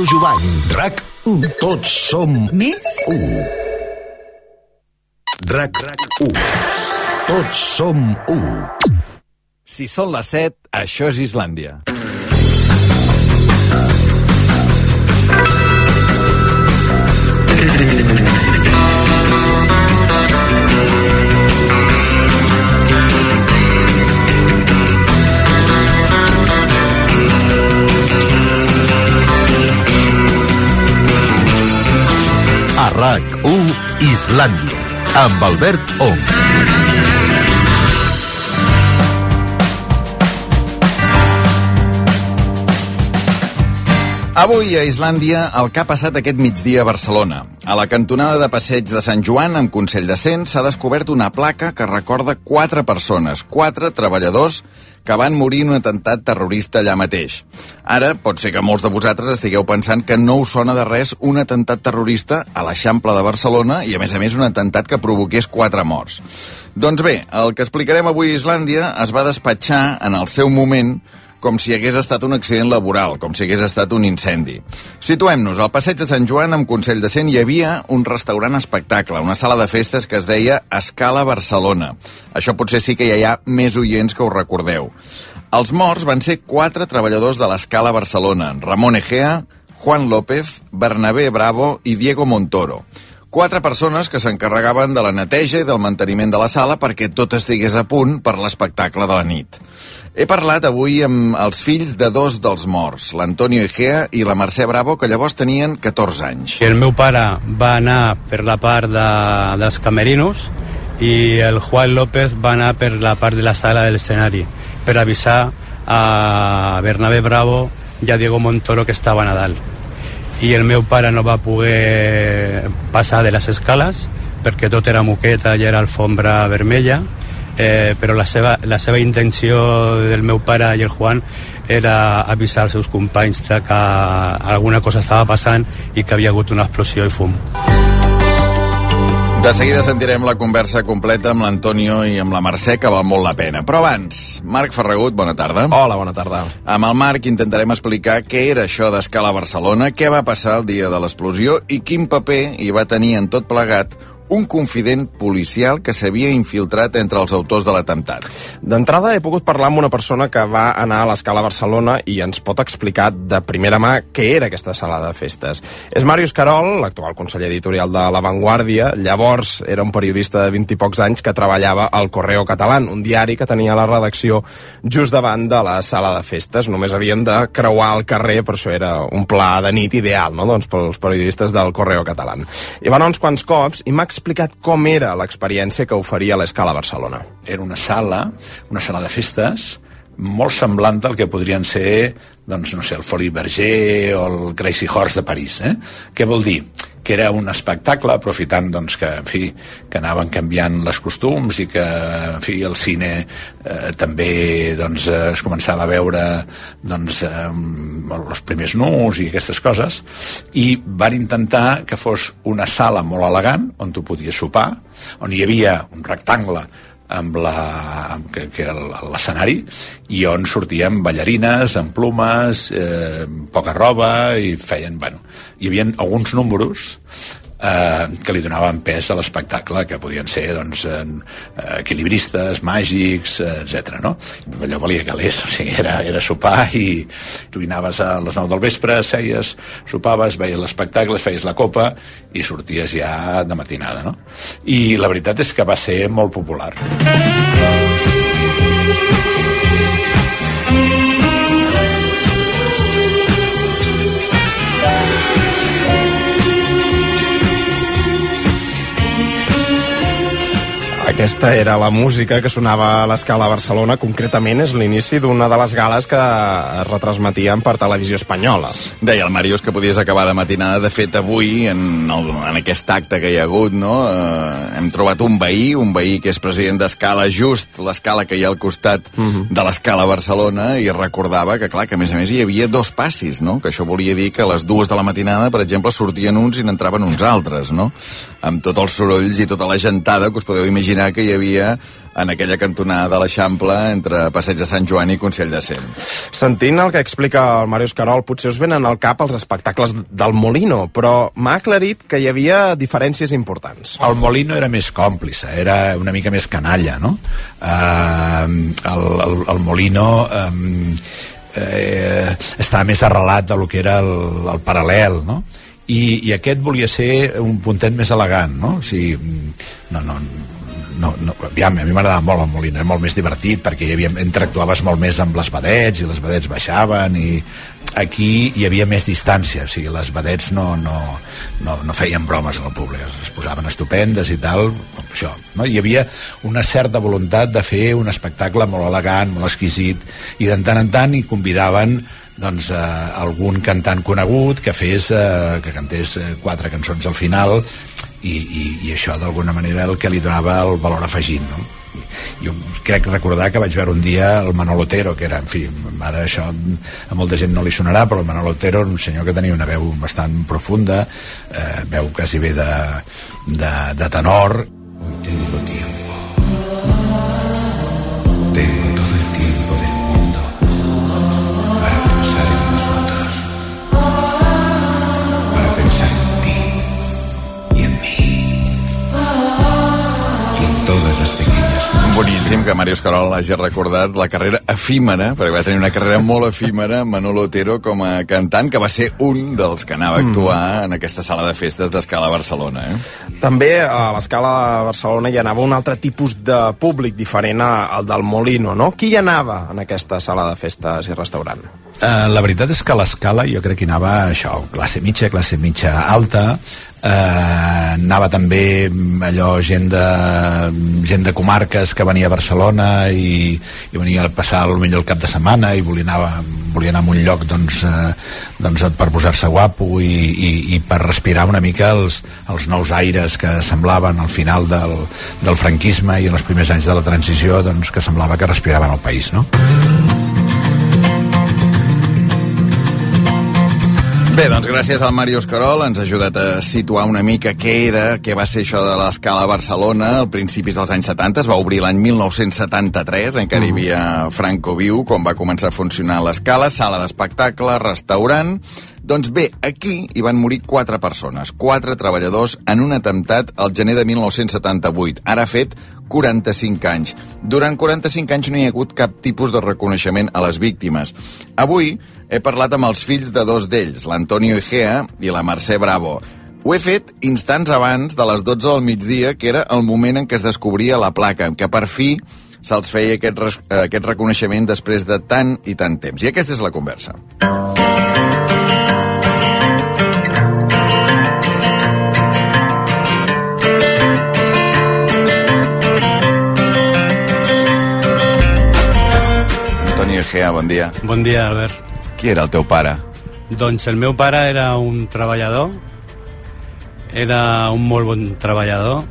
Fernando Jovany. RAC 1. Tots som Més? 1. RAC 1. Tots som 1. Si són les 7, això és Islàndia. A RAC 1. Islàndia. Amb Albert Ong. Avui a Islàndia el que ha passat aquest migdia a Barcelona. A la cantonada de passeig de Sant Joan, amb Consell de Cent, s'ha descobert una placa que recorda quatre persones, quatre treballadors que van morir en un atemptat terrorista allà mateix. Ara, pot ser que molts de vosaltres estigueu pensant que no us sona de res un atemptat terrorista a l'Eixample de Barcelona i, a més a més, un atemptat que provoqués quatre morts. Doncs bé, el que explicarem avui a Islàndia es va despatxar en el seu moment com si hagués estat un accident laboral, com si hagués estat un incendi. Situem-nos, al passeig de Sant Joan, amb Consell de Cent, hi havia un restaurant espectacle, una sala de festes que es deia Escala Barcelona. Això potser sí que ja hi ha més oients que ho recordeu. Els morts van ser quatre treballadors de l'Escala Barcelona, Ramon Egea, Juan López, Bernabé Bravo i Diego Montoro. Quatre persones que s'encarregaven de la neteja i del manteniment de la sala perquè tot estigués a punt per l'espectacle de la nit. He parlat avui amb els fills de dos dels morts, l'Antonio Egea i la Mercè Bravo, que llavors tenien 14 anys. El meu pare va anar per la part de, dels camerinos i el Juan López va anar per la part de la sala de l'escenari per avisar a Bernabé Bravo i a Diego Montoro que estaven a dalt. I el meu pare no va poder passar de les escales perquè tot era moqueta i era alfombra vermella eh, però la seva, la seva intenció del meu pare i el Juan era avisar els seus companys de que alguna cosa estava passant i que havia hagut una explosió i fum. De seguida sentirem la conversa completa amb l'Antonio i amb la Mercè, que val molt la pena. Però abans, Marc Ferragut, bona tarda. Hola, bona tarda. Amb el Marc intentarem explicar què era això d'escala Barcelona, què va passar el dia de l'explosió i quin paper hi va tenir en tot plegat un confident policial que s'havia infiltrat entre els autors de l'atemptat. D'entrada he pogut parlar amb una persona que va anar a l'escala Barcelona i ens pot explicar de primera mà què era aquesta sala de festes. És Màrius Carol, l'actual conseller editorial de La Vanguardia, llavors era un periodista de 20 i pocs anys que treballava al Correo Catalán, un diari que tenia la redacció just davant de la sala de festes. Només havien de creuar el carrer, per això era un pla de nit ideal, no?, doncs pels periodistes del Correo Catalán. I van uns quants cops i m'ha explicat com era l'experiència que oferia l'escala Barcelona. Era una sala, una sala de festes, molt semblant al que podrien ser, doncs, no sé, el Foli Berger o el Crazy Horse de París. Eh? Què vol dir? Que era un espectacle, aprofitant doncs, que, en fi, que anaven canviant les costums i que en fi, el cine eh, també doncs, eh, es començava a veure doncs, eh, els primers nus i aquestes coses i van intentar que fos una sala molt elegant on tu podies sopar, on hi havia un rectangle amb la, amb, que, que era l'escenari i on sortien ballarines amb plumes, eh, poca roba i feien, bueno, hi havia alguns números eh, que li donaven pes a l'espectacle, que podien ser doncs, eh, equilibristes, màgics, eh, etc. No? Allò valia calés, o sigui, era, era sopar i tu hi anaves a les 9 del vespre, seies, sopaves, veies l'espectacle, feies la copa i sorties ja de matinada. No? I la veritat és que va ser molt popular. Aquesta era la música que sonava a l'escala Barcelona, concretament és l'inici d'una de les gales que es retransmetien per televisió espanyola. Deia el Màrius que podies acabar de matinada. De fet, avui, en, el, en aquest acte que hi ha hagut, no, eh, hem trobat un veí, un veí que és president d'escala, just l'escala que hi ha al costat uh -huh. de l'escala Barcelona, i recordava que, clar, que a més a més hi havia dos passis, no? que això volia dir que a les dues de la matinada, per exemple, sortien uns i n'entraven uns altres, no? amb tots els sorolls i tota la gentada que us podeu imaginar que hi havia en aquella cantonada de l'Eixample entre Passeig de Sant Joan i Consell de Cent. Sentint el que explica el Màrius Carol, potser us venen al cap els espectacles del Molino, però m'ha aclarit que hi havia diferències importants. El Molino era més còmplice, era una mica més canalla, no? Uh, el, el, el Molino... Um, eh, estava més arrelat de lo que era el, el paral·lel, no? I, i aquest volia ser un puntet més elegant, no? O sigui, no, no, no, no, aviam, a mi m'agradava molt el Molina, era molt més divertit perquè hi havia, interactuaves molt més amb les vedets i les vedets baixaven i aquí hi havia més distància, o sigui, les vedets no, no, no, no feien bromes al públic, es posaven estupendes i tal, això, no? hi havia una certa voluntat de fer un espectacle molt elegant, molt exquisit i de tant en tant hi convidaven doncs, eh, algun cantant conegut que fes eh, que cantés eh, quatre cançons al final i, i, i això d'alguna manera el que li donava el valor afegit no? jo crec recordar que vaig veure un dia el Manolo Otero, que era, en fi, ara això a molta gent no li sonarà, però el Manolo Otero era un senyor que tenia una veu bastant profunda, eh, veu quasi bé de, de, de tenor. Hoy tengo tiempo. Boníssim que Màrius Carol hagi recordat la carrera efímera, perquè va tenir una carrera molt efímera, Manolo Otero com a cantant, que va ser un dels que anava a actuar en aquesta sala de festes d'Escala Barcelona. Eh? També a l'escala Barcelona hi anava un altre tipus de públic diferent al del Molino, no? Qui hi anava en aquesta sala de festes i restaurant? Uh, la veritat és que a l'escala jo crec que anava això, classe mitja, classe mitja alta, eh, anava també allò gent de, gent de comarques que venia a Barcelona i, i venia a passar millor el cap de setmana i volia anar, volia anar a un lloc doncs, eh, doncs per posar-se guapo i, i, i per respirar una mica els, els nous aires que semblaven al final del, del franquisme i en els primers anys de la transició doncs, que semblava que respiraven el país no? Bé, doncs gràcies al Màrius Carol ens ha ajudat a situar una mica què era, què va ser això de l'escala Barcelona al principis dels anys 70. Es va obrir l'any 1973, encara hi havia Franco Viu, quan va començar a funcionar l'escala, sala d'espectacle, restaurant... Doncs bé, aquí hi van morir quatre persones, quatre treballadors en un atemptat al gener de 1978. Ara fet 45 anys. Durant 45 anys no hi ha hagut cap tipus de reconeixement a les víctimes. Avui he parlat amb els fills de dos d'ells, l'Antonio Egea i la Mercè Bravo. Ho he fet instants abans de les 12 del migdia, que era el moment en què es descobria la placa, en què per fi se'ls feia aquest, eh, aquest reconeixement després de tant i tant temps. I aquesta és la conversa. Egea, bon dia. Bon dia, Albert. Qui era el teu pare? Doncs el meu pare era un treballador, era un molt bon treballador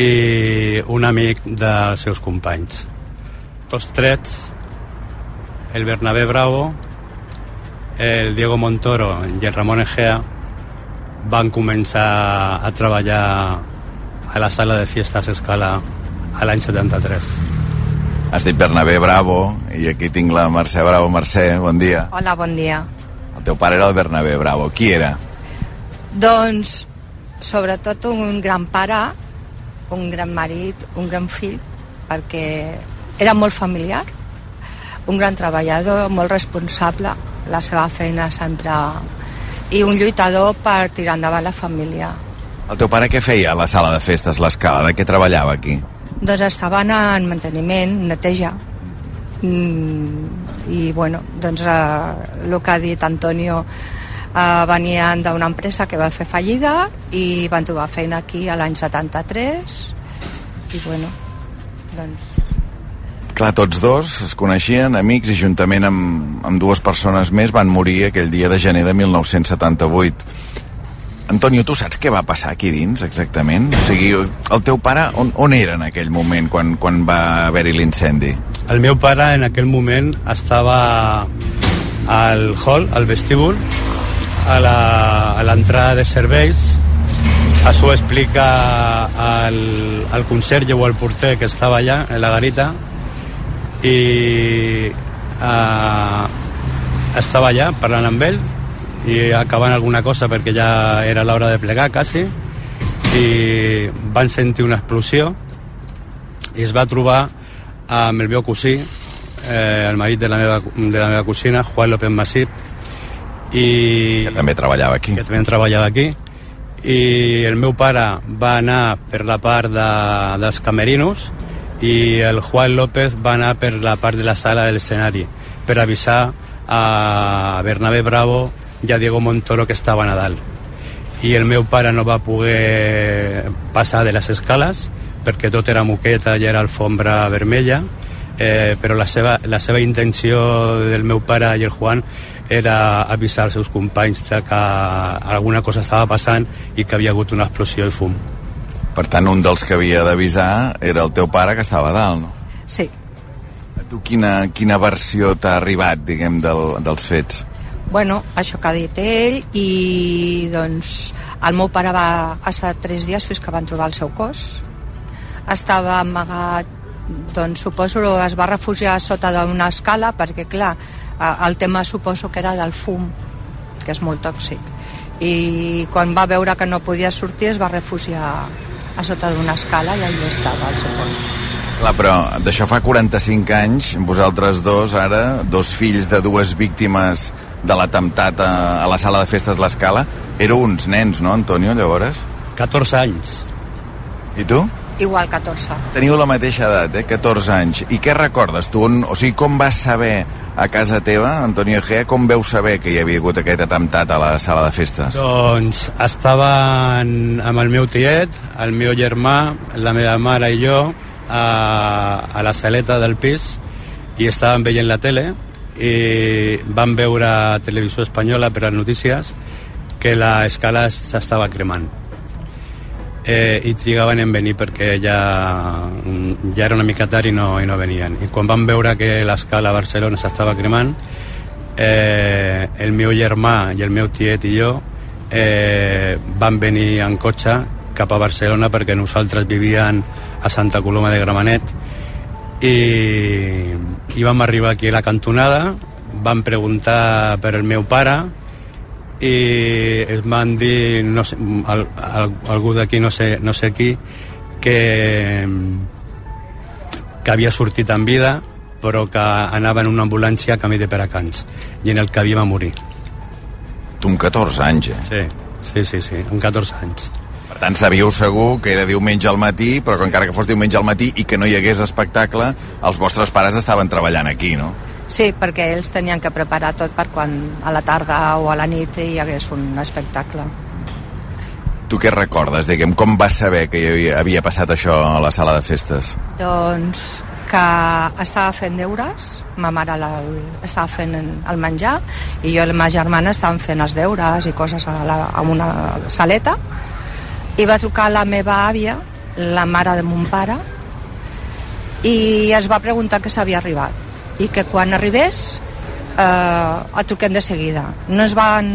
i un amic dels seus companys. Tots trets, el Bernabé Bravo, el Diego Montoro i el Ramon Egea van començar a treballar a la sala de fiestas Escala a l'any 73. Has dit Bernabé Bravo i aquí tinc la Mercè Bravo. Mercè, bon dia. Hola, bon dia. El teu pare era el Bernabé Bravo. Qui era? Doncs, sobretot un gran pare, un gran marit, un gran fill, perquè era molt familiar, un gran treballador, molt responsable, la seva feina sempre... i un lluitador per tirar endavant la família. El teu pare què feia a la sala de festes, l'escala? De què treballava aquí? Doncs estaven en manteniment, neteja, mm, i bueno, doncs eh, el que ha dit Antonio eh, venien d'una empresa que va fer fallida i van trobar feina aquí a l'any 73 i bueno, doncs. Clar, tots dos es coneixien, amics, i juntament amb, amb dues persones més van morir aquell dia de gener de 1978. Antonio, tu saps què va passar aquí dins, exactament? O sigui, el teu pare on, on era en aquell moment, quan, quan va haver-hi l'incendi? El meu pare en aquell moment estava al hall, al vestíbul, a a l'entrada de serveis, Això ho explica el, el conserge o el porter que estava allà, en la garita, i eh, estava allà parlant amb ell i acabant alguna cosa perquè ja era l'hora de plegar quasi i van sentir una explosió i es va trobar amb el meu cosí eh, el marit de la meva, de la meva cosina Juan López Masip i Que també treballava aquí. que també treballava aquí i el meu pare va anar per la part de, dels camerinos i el Juan López va anar per la part de la sala de l'escenari per avisar a Bernabé Bravo i a Diego Montoro que estaven a dalt i el meu pare no va poder passar de les escales perquè tot era moqueta i era alfombra vermella eh, però la seva, la seva intenció del meu pare i el Juan era avisar als seus companys de que alguna cosa estava passant i que havia hagut una explosió i fum. Per tant, un dels que havia d'avisar era el teu pare, que estava a dalt, no? Sí. A tu quina, quina versió t'ha arribat, diguem, del, dels fets? Bueno, això que ha dit ell i doncs el meu pare va estar tres dies fins que van trobar el seu cos. Estava amagat doncs suposo es va refugiar sota d'una escala perquè clar, el tema suposo que era del fum que és molt tòxic. I quan va veure que no podia sortir es va refugiar a sota d'una escala i allà estava el seu cos Clar, però d'això fa 45 anys, vosaltres dos, ara, dos fills de dues víctimes de l'atemptat a, a la sala de festes L'Escala, éreu uns nens, no, Antonio, llavors? 14 anys. I tu? igual 14 Teniu la mateixa edat, eh? 14 anys. I què recordes tu? On, o sigui, com vas saber a casa teva, Antonio Gea, com veu saber que hi havia hagut aquest atemptat a la sala de festes? Doncs estaven amb el meu tiet, el meu germà, la meva mare i jo a, a la saleta del pis i estàvem veient la tele i vam veure a televisió espanyola per les notícies que l'escala s'estava cremant eh, i trigaven en venir perquè ja, ja era una mica tard i no, i no venien. I quan van veure que l'escala a Barcelona s'estava cremant, eh, el meu germà i el meu tiet i jo eh, van venir en cotxe cap a Barcelona perquè nosaltres vivíem a Santa Coloma de Gramenet i, i vam arribar aquí a la cantonada vam preguntar per el meu pare i es van dir no sé, al, al, algú d'aquí no sé, no sé qui que, que havia sortit en vida però que anava en una ambulància a camí de Peracans i en el que havia morir Tu amb 14 anys, eh? sí, sí, sí, sí amb 14 anys Per tant, sabíeu segur que era diumenge al matí, però que encara que fos diumenge al matí i que no hi hagués espectacle, els vostres pares estaven treballant aquí, no? Sí, perquè ells tenien que preparar tot per quan a la tarda o a la nit hi hagués un espectacle. Tu què recordes, diguem, com vas saber que hi havia, havia passat això a la sala de festes? Doncs que estava fent deures, ma mare la, estava fent el menjar i jo i la meva germana estàvem fent els deures i coses a, la, a una saleta i va trucar la meva àvia, la mare de mon pare, i es va preguntar que s'havia arribat i que quan arribés eh, a truquem de seguida. No es van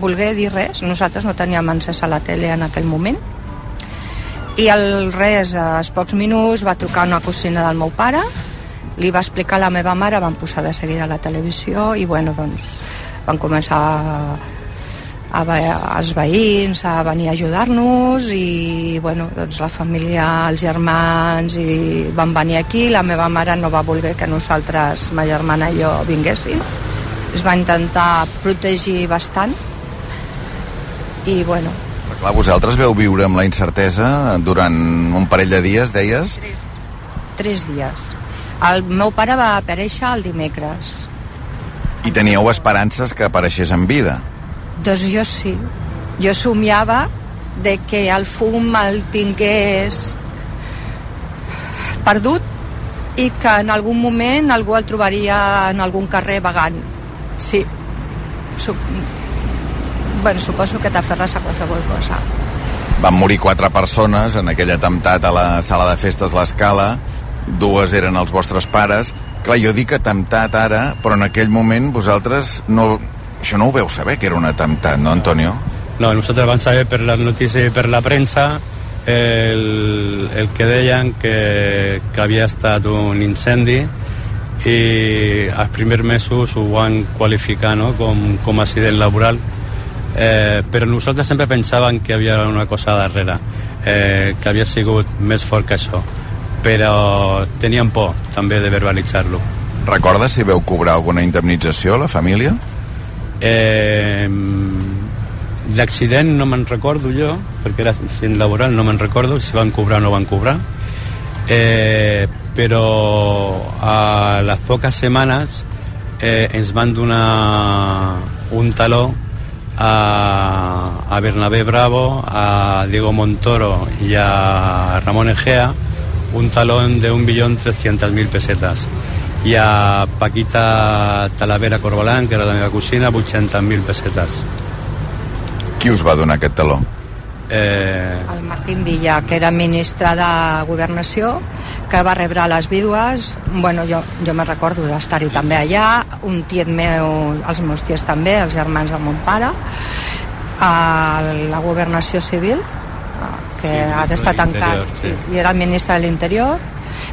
voler dir res, nosaltres no teníem encès a la tele en aquell moment, i el res, als pocs minuts, va trucar una cosina del meu pare, li va explicar a la meva mare, van posar de seguida la televisió i bueno, doncs van començar a, a, els veïns a venir a ajudar-nos i bueno, doncs la família, els germans i van venir aquí, la meva mare no va voler que nosaltres, ma germana i jo vinguéssim. Es va intentar protegir bastant i bueno. Però clar, vosaltres veu viure amb la incertesa durant un parell de dies, deies? tres dies. El meu pare va aparèixer el dimecres. I teníeu esperances que apareixés en vida. Doncs jo sí. Jo somiava de que el fum el tingués perdut i que en algun moment algú el trobaria en algun carrer vagant. Sí. Sup bueno, suposo que t'aferres a qualsevol cosa. Van morir quatre persones en aquell atemptat a la sala de festes L'Escala. Dues eren els vostres pares. Clar, jo dic atemptat ara, però en aquell moment vosaltres no, això no ho veu saber, que era un atemptat, no, Antonio? No, nosaltres vam saber per les notícies i per la premsa el, el que deien que, que havia estat un incendi i els primers mesos ho van qualificar no? com, com accident laboral eh, però nosaltres sempre pensàvem que havia una cosa darrere eh, que havia sigut més fort que això però teníem por també de verbalitzar-lo Recorda si veu cobrar alguna indemnització a la família? Eh, L'accident no me'n recordo jo, perquè era accident laboral, no me'n recordo si van cobrar o no van cobrar. Eh, però a les poques setmanes eh, ens van donar un taló a, a Bernabé Bravo, a Diego Montoro i a Ramon Egea un talón de 1.300.000 pesetas i a Paquita Talavera Corbalán, que era la meva cosina, 800.000 pesetes. Qui us va donar aquest taló? Eh, El Martín Villa, que era ministre de Governació, que va rebre les vídues, bueno, jo, jo me recordo d'estar-hi també allà, un tiet meu, els meus ties també, els germans de mon pare, a la Governació Civil, que Sí, ha d'estar de tancat, sí, i era el ministre de l'Interior,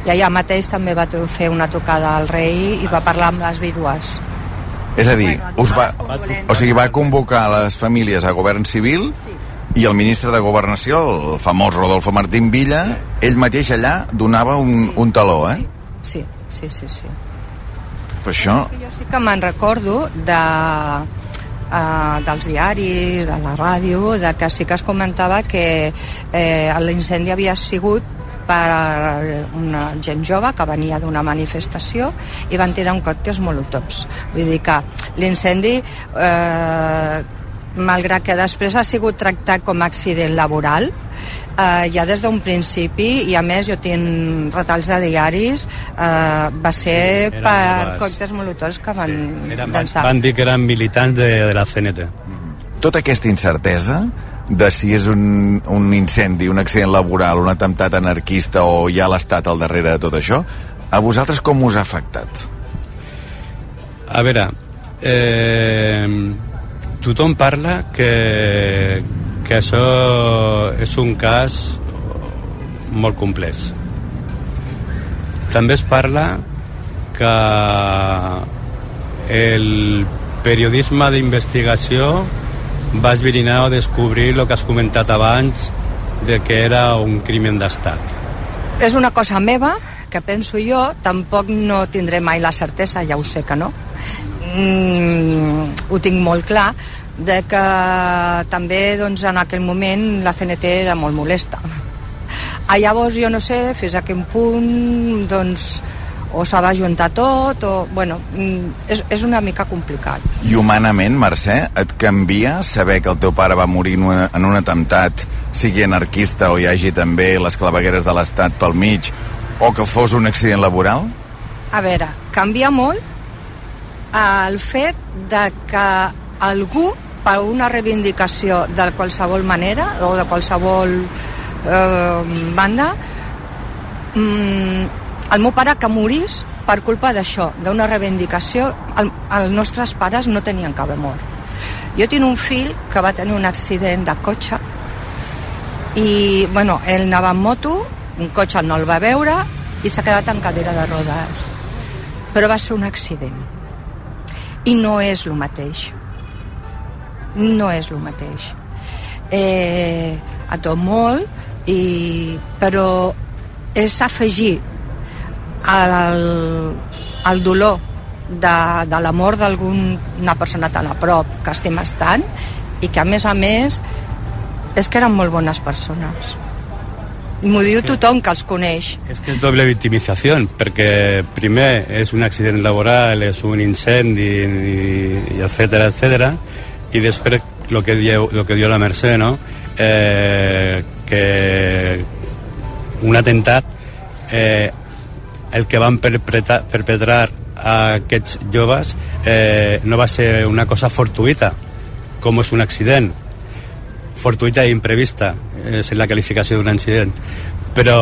i allà mateix també va fer una trucada al rei i va parlar amb les vídues. És a dir, us va, o sigui, va convocar les famílies a govern civil Sí. i el ministre de Governació, el famós Rodolfo Martín Villa, ell mateix allà donava un, un taló, eh? Sí, sí, sí, sí. Per això, Que jo sí que me'n recordo de, uh, dels diaris, de la ràdio, de que sí que es comentava que eh, l'incendi havia sigut per una gent jove que venia d'una manifestació i van tirar un còctels molotovs. Vull dir que l'incendi, eh, malgrat que després ha sigut tractat com a accident laboral, eh, ja des d'un principi, i a més jo tinc retalls de diaris, eh, va ser Sí, per còctels molotovs que van eren, llançar. van dir que eren militants de, de la CNT. tota aquesta incertesa de si és un, un incendi, un accident laboral, un atemptat anarquista o hi ha l'Estat al darrere de tot això, a vosaltres com us ha afectat? A veure, eh, tothom parla que, que això és un cas molt complex. També es parla que el periodisme d'investigació va esbrinar o descobrir el que has comentat abans de que era un crimen d'estat. És una cosa meva, que penso jo, tampoc no tindré mai la certesa, ja ho sé que no. Mm, ho tinc molt clar, de que també doncs, en aquell moment la CNT era molt molesta. A llavors jo no sé fins a quin punt doncs, o se va juntar tot o, bueno, mm, és, és una mica complicat. I humanament, Mercè, et canvia saber que el teu pare va morir en, una, en un atemptat, sigui anarquista o hi hagi també les clavegueres de l'Estat pel mig, o que fos un accident laboral? A veure, canvia molt el fet de que algú, per una reivindicació de qualsevol manera o de qualsevol eh, banda, mm, el meu pare que morís per culpa d'això, d'una reivindicació, el, els nostres pares no tenien haver mort. Jo tinc un fill que va tenir un accident de cotxe i, bueno, ell anava en moto, un cotxe no el va veure i s'ha quedat en cadira de rodes. Però va ser un accident. I no és el mateix. No és el mateix. Eh, a tot molt, i, però és afegir el, el dolor de, de la mort d'alguna persona tan a prop que estimes tant i que a més a més és que eren molt bones persones m'ho diu tothom que els coneix És que és doble victimització, perquè primer és un accident laboral, és un incendi, i, etcètera, etcètera, i després el que diu, lo que diu la Mercè, no? Eh, que un atemptat eh, el que van perpetrar, a aquests joves eh, no va ser una cosa fortuïta, com és un accident, fortuïta i imprevista és la qualificació d'un incident. Però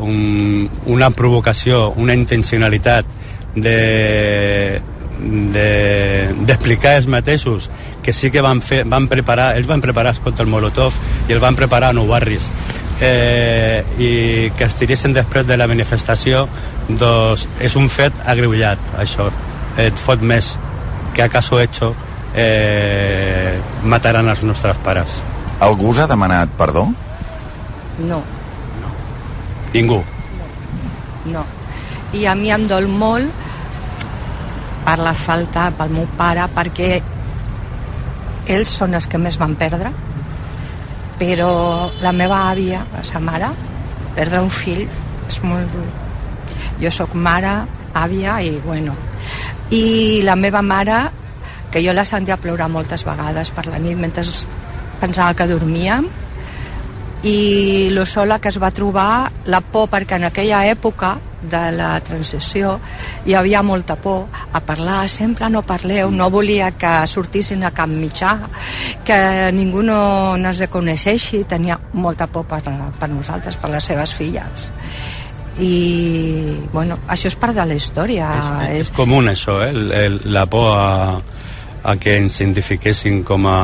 un, una provocació una intencionalitat de, d'explicar de, ells mateixos que sí que van, fer, van preparar, ells van preparar contra el Molotov i el van preparar a Nou Barris eh, i que es tiressin després de la manifestació doncs és un fet agreullat això. Et fot més que acaso hecho eh, mataran els nostres pares. Algú us ha demanat perdó? No, ningú. No. I a mi em dol molt per la falta pel meu pare, perquè ells són els que més van perdre, però la meva àvia, la sa mare, perdre un fill és molt dur. Jo sóc mare, àvia i bueno. I la meva mare, que jo la sentia ploure moltes vegades per la nit mentre pensava que dormíem, i lo sola que es va trobar la por perquè en aquella època de la transició hi havia molta por a parlar, sempre no parleu, no volia que sortissin a cap mitjà, que ningú no, no es reconeixeixi, tenia molta por per, per nosaltres, per les seves filles i bueno, això és part de la història és, és, és comú això, eh? el, el, la por a, a que ens identifiquessin com a...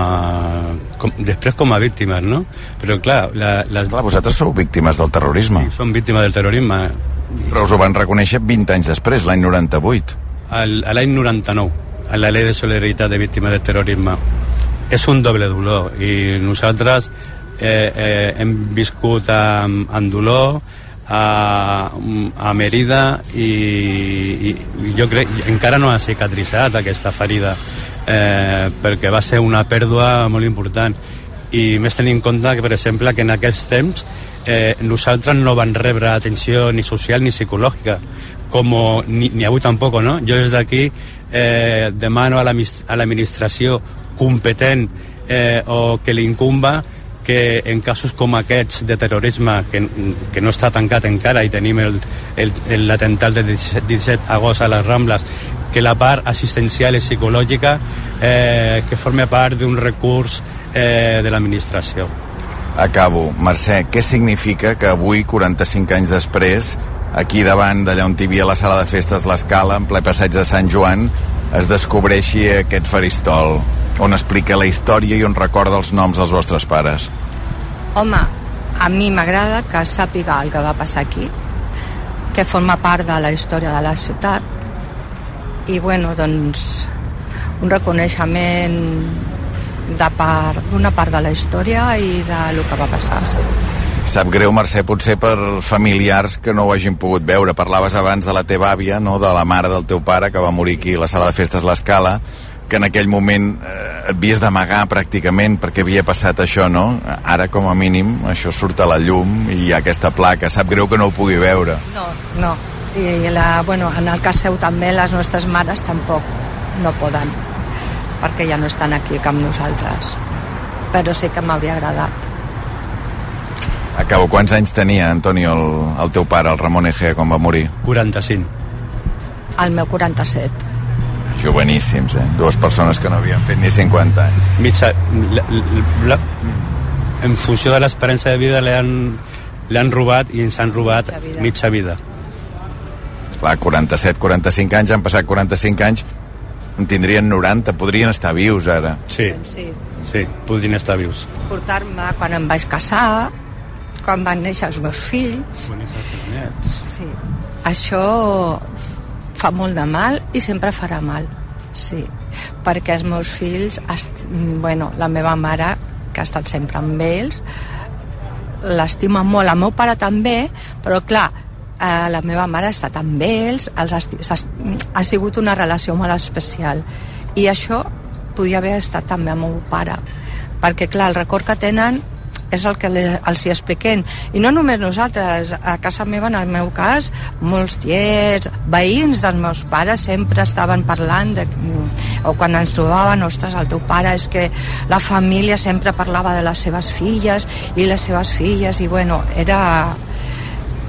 Com, després com a víctimes, no? Però clar... La, les... Clar, vosaltres sou víctimes del terrorisme. Sí, som víctimes del terrorisme. Però us ho van reconèixer 20 anys després, l'any 98. L'any 99, a la llei de solidaritat de víctimes del terrorisme. És un doble dolor i nosaltres eh, eh, hem viscut amb, amb dolor, a, a Merida i, i, jo crec encara no ha cicatritzat aquesta ferida eh, perquè va ser una pèrdua molt important i més tenint en compte que per exemple que en aquells temps eh, nosaltres no van rebre atenció ni social ni psicològica com ni, ni avui tampoc no? jo des d'aquí eh, demano a l'administració competent eh, o que li incumba que en casos com aquests de terrorisme que, que no està tancat encara i tenim l'atemptat 17, 17 agost a les Rambles que la part assistencial i psicològica eh, que forma part d'un recurs eh, de l'administració. Acabo. Mercè, què significa que avui, 45 anys després, aquí davant d'allà on hi havia la sala de festes l'Escala, en ple passeig de Sant Joan, es descobreixi aquest faristol? on explica la història i on recorda els noms dels vostres pares. Home, a mi m'agrada que sàpiga el que va passar aquí, que forma part de la història de la ciutat i bueno, doncs un reconeixement de part d'una part de la història i de lo que va passar, sí. Sap greu, Mercè, potser per familiars que no ho hagin pogut veure. Parlaves abans de la teva àvia, no? de la mare del teu pare, que va morir aquí a la sala de festes L'Escala que en aquell moment eh, et havies d'amagar pràcticament perquè havia passat això, no? Ara, com a mínim, això surt a la llum i hi ha aquesta placa. Sap greu que no ho pugui veure. No, no. I la, bueno, en el cas seu també les nostres mares tampoc no poden perquè ja no estan aquí amb nosaltres però sí que m'hauria agradat Acabo, quants anys tenia, Antonio, el, el teu pare, el Ramon Egea, quan va morir? 45 el meu 47 joveníssims, eh? Dues persones que no havien fet ni 50 anys. Mitja, la, la, en funció de l'experiència de vida li han, li han robat i ens han robat mitja vida. Mitja vida. Clar, 47, 45 anys, han passat 45 anys, en tindrien 90, podrien estar vius ara. Sí, sí, sí podrien estar vius. Portar-me quan em vaig casar, quan van néixer els meus fills. Quan els nets. Sí. Això fa molt de mal i sempre farà mal, sí. Perquè els meus fills, bueno, la meva mare, que ha estat sempre amb ells, l'estima molt. El meu pare també, però clar, eh, la meva mare ha estat amb ells, els ha, ha sigut una relació molt especial. I això podia haver estat també amb el meu pare, perquè clar, el record que tenen és el que els hi expliquem. I no només nosaltres, a casa meva, en el meu cas, molts tiets, veïns dels meus pares sempre estaven parlant de, o quan ens trobaven, ostres, el teu pare és que la família sempre parlava de les seves filles i les seves filles i bueno, era...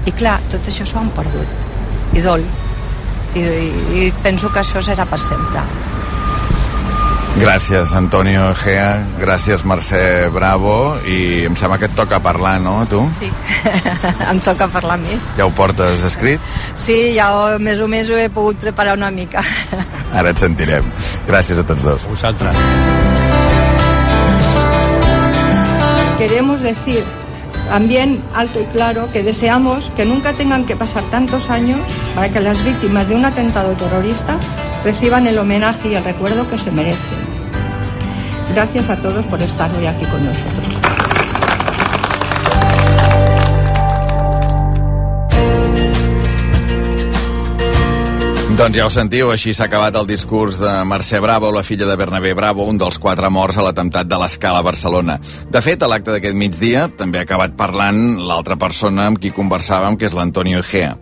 I clar, tot això s'ho han perdut. I dol. I, i, I penso que això serà per sempre. Gràcies, Antonio Egea, gràcies, Mercè Bravo, i em sembla que et toca parlar, no, a tu? Sí, em toca parlar a mi. Ja ho portes escrit? Sí, ja ho, més o més ho he pogut preparar una mica. Ara et sentirem. Gràcies a tots dos. Vosaltres. Queremos decir también alto y claro que deseamos que nunca tengan que pasar tantos años para que las víctimas de un atentado terrorista reciban el homenaje y el recuerdo que se merecen. Gracias a todos por estar hoy aquí con nosotros. Doncs ja ho sentiu, així s'ha acabat el discurs de Mercè Bravo, la filla de Bernabé Bravo, un dels quatre morts a l'atemptat de l'Escala a Barcelona. De fet, a l'acte d'aquest migdia també ha acabat parlant l'altra persona amb qui conversàvem, que és l'Antonio Egea.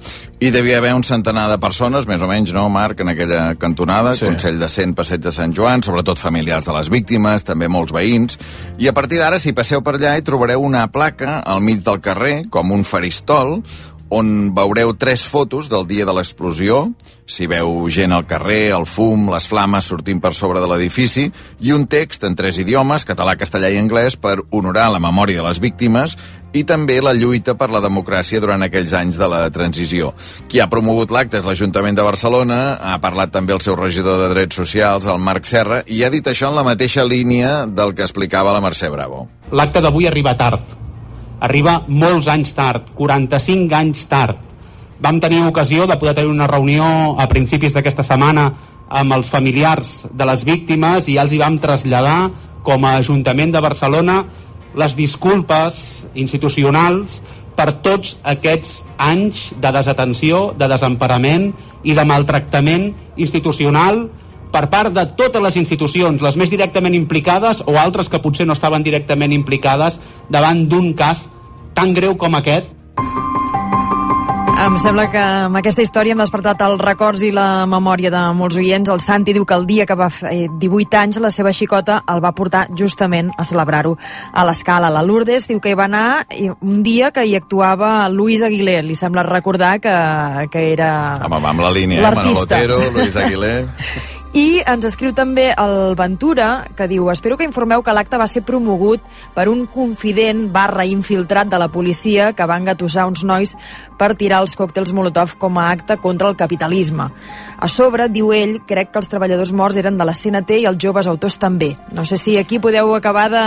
I devia haver un centenar de persones, més o menys, no, Marc, en aquella cantonada, sí. Consell de Cent, Passeig de Sant Joan, sobretot familiars de les víctimes, també molts veïns. I a partir d'ara, si passeu per allà, hi trobareu una placa al mig del carrer, com un faristol, on veureu tres fotos del dia de l'explosió, si veu gent al carrer, el fum, les flames sortint per sobre de l'edifici, i un text en tres idiomes, català, castellà i anglès, per honorar la memòria de les víctimes i també la lluita per la democràcia durant aquells anys de la transició. Qui ha promogut l'acte és l'Ajuntament de Barcelona, ha parlat també el seu regidor de Drets Socials, el Marc Serra, i ha dit això en la mateixa línia del que explicava la Mercè Bravo. L'acte d'avui arriba tard, arriba molts anys tard, 45 anys tard. Vam tenir ocasió de poder tenir una reunió a principis d'aquesta setmana amb els familiars de les víctimes i ja els hi vam traslladar com a Ajuntament de Barcelona les disculpes institucionals per tots aquests anys de desatenció, de desemparament i de maltractament institucional per part de totes les institucions, les més directament implicades o altres que potser no estaven directament implicades davant d'un cas tan greu com aquest em sembla que amb aquesta història hem despertat els records i la memòria de molts oients. El Santi diu que el dia que va fer 18 anys la seva xicota el va portar justament a celebrar-ho a l'escala. La Lourdes diu que hi va anar un dia que hi actuava Luis Aguilé. Li sembla recordar que, que era Home, amb la línia, eh? Manolo Otero, Luis Aguilé... I ens escriu també el Ventura, que diu Espero que informeu que l'acte va ser promogut per un confident barra infiltrat de la policia que va engatussar uns nois per tirar els còctels Molotov com a acte contra el capitalisme. A sobre, diu ell, crec que els treballadors morts eren de la CNT i els joves autors també. No sé si aquí podeu acabar de...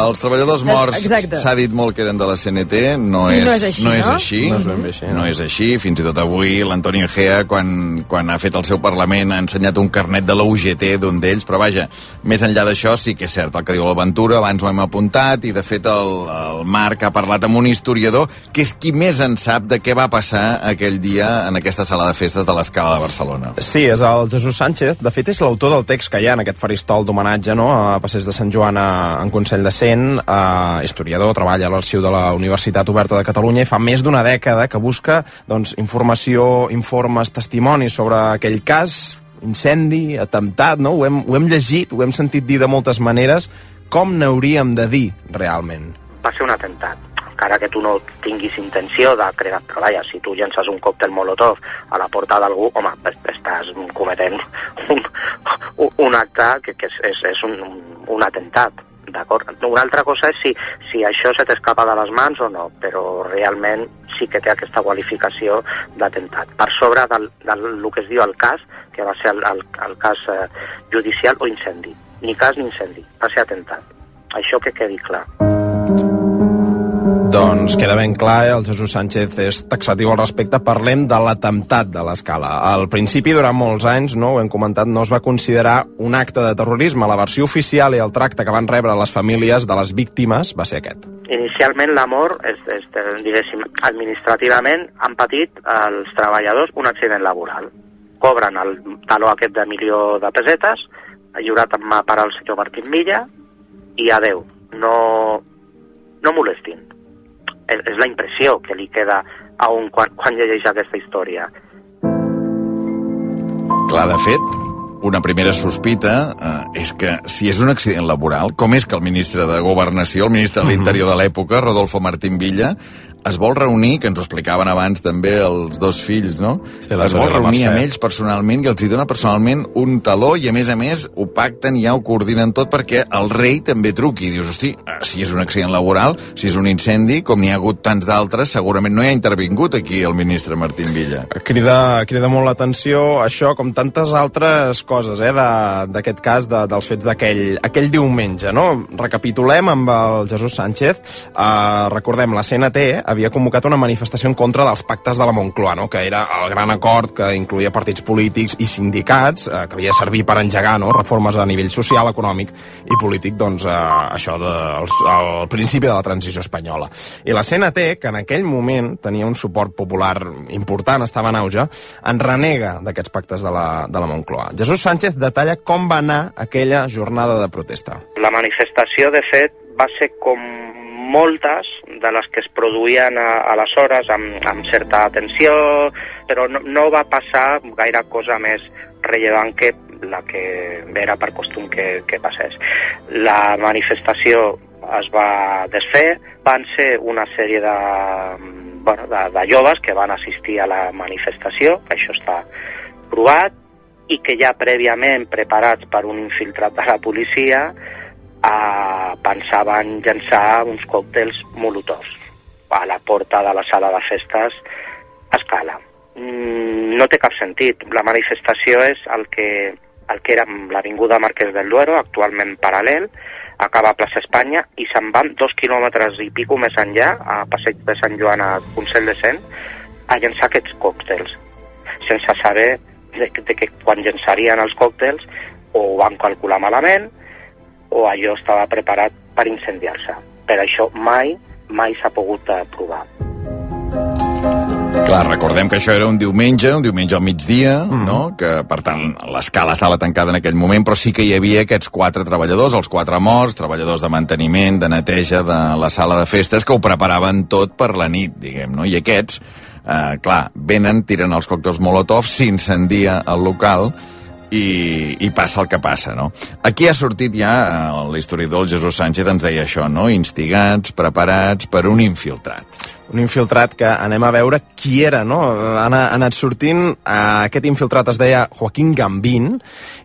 Els treballadors morts s'ha dit molt que eren de la CNT, no, és, no és així, no? És així. No és ben bé així, no. no és així. Fins i tot avui l'Antonio Gea, quan, quan ha fet el seu Parlament, ha ensenyat un carnet de la UGT d'un d'ells, però vaja, més enllà d'això sí que és cert el que diu l'Aventura, abans ho hem apuntat, i de fet el, el Marc ha parlat amb un historiador que és qui més en sap de què va passar aquell dia en aquesta sala de festes de l'Escala de Barcelona. Sí, és el Jesús Sánchez. De fet, és l'autor del text que hi ha en aquest faristol d'homenatge no? a Passeig de Sant Joan a, en Consell de Cent, eh, historiador, treballa a l'arxiu de la Universitat Oberta de Catalunya i fa més d'una dècada que busca doncs, informació, informes, testimonis sobre aquell cas, incendi, atemptat, no? Ho hem, ho hem llegit, ho hem sentit dir de moltes maneres. Com n'hauríem de dir, realment? Va ser un atemptat encara que tu no tinguis intenció de crear... Però vaja, si tu llences un còctel molotov a la porta d'algú, home, estàs cometent un, un acte que, que és, és, un, un atemptat. D'acord? Una altra cosa és si, si això se t'escapa de les mans o no, però realment sí que té aquesta qualificació d'atemptat. Per sobre del, del, del que es diu el cas, que va ser el, el, el cas eh, judicial o incendi. Ni cas ni incendi, va ser atemptat. Això que quedi clar. Doncs queda ben clar, eh? el Jesús Sánchez és taxatiu al respecte. Parlem de l'atemptat de l'escala. Al principi, durant molts anys, no ho hem comentat, no es va considerar un acte de terrorisme. La versió oficial i el tracte que van rebre les famílies de les víctimes va ser aquest. Inicialment l'amor, és, és, diguéssim, administrativament han patit els treballadors un accident laboral. Cobren el taló aquest de milió de pesetes, lliurat en mà per al senyor Martín Milla, i adeu. No, no molestin és, és la impressió que li queda a un quan, quan llegeix aquesta història. Clar, de fet, una primera sospita eh, és que si és un accident laboral, com és que el ministre de Governació, el ministre de l'Interior de l'època, Rodolfo Martín Villa, es vol reunir, que ens ho explicaven abans també els dos fills, no? Sí, es vol reunir amb ells personalment i els hi dona personalment un taló i a més a més ho pacten i ja ho coordinen tot perquè el rei també truqui. Dius, hosti, eh, si és un accident laboral, si és un incendi, com n'hi ha hagut tants d'altres, segurament no hi ha intervingut aquí el ministre Martín Villa. Crida, crida molt l'atenció això, com tantes altres coses, eh, de- d'aquest cas, de, dels fets d'aquell aquell diumenge, no? Recapitulem amb el Jesús Sánchez. Uh, recordem, la CNT havia convocat una manifestació en contra dels pactes de la Moncloa, no? que era el gran acord que incluïa partits polítics i sindicats, uh, que havia de servir per engegar no? reformes a nivell social, econòmic i polític, doncs uh, això de, principi de la transició espanyola. I la CNT, que en aquell moment tenia un suport popular important, estava en auge, en renega d'aquests pactes de la, de la Moncloa. Jesús Sánchez detalla com va anar aquella jornada de protesta. La manifestació, de fet, va ser com moltes de les que es produïen a, aleshores amb, amb certa atenció, però no, no va passar gaire cosa més rellevant que la que era per costum que, que passés. La manifestació es va desfer, van ser una sèrie de, bueno, de, de joves que van assistir a la manifestació, això està provat, i que ja prèviament preparats per un infiltrat de la policia eh, pensaven llançar uns còctels molotovs a la porta de la sala de festes a escala. Mm, no té cap sentit. La manifestació és el que, el que era l'Avinguda Marquès del Duero, actualment paral·lel, acaba a plaça Espanya i se'n van dos quilòmetres i pico més enllà, a Passeig de Sant Joan, a Consell de Cent, a llançar aquests còctels, sense saber de, de que quan llançarien els còctels o ho van calcular malament o allò estava preparat per incendiar-se. Per això mai, mai s'ha pogut eh, provar. Clar, recordem que això era un diumenge, un diumenge al migdia, mm. no? que per tant l'escala estava tancada en aquell moment, però sí que hi havia aquests quatre treballadors, els quatre morts, treballadors de manteniment, de neteja de la sala de festes, que ho preparaven tot per la nit, diguem, no? I aquests, eh, clar, venen, tiren els còctels Molotov, s'incendia el local, i, i passa el que passa, no? Aquí ha sortit ja, eh, l'historiador Jesús Sánchez ens deia això, no? Instigats, preparats per un infiltrat. Un infiltrat que anem a veure qui era, no? Ha anat, ha anat sortint, eh, aquest infiltrat es deia Joaquín Gambín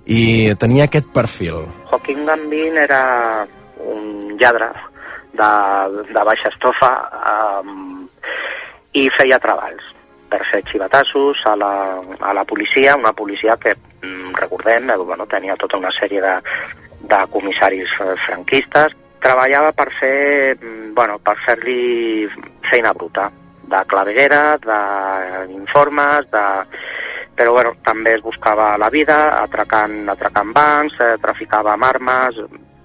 i tenia aquest perfil. Joaquín Gambín era un lladre de, de baixa estofa um, i feia treballs per fer xivatassos a la, a la policia, una policia que, recordem, eh, bueno, tenia tota una sèrie de, de comissaris eh, franquistes, treballava per fer, mm, bueno, per fer-li feina bruta, de claveguera, d'informes, de... però bueno, també es buscava la vida atracant, atracant bancs, eh, traficava amb armes,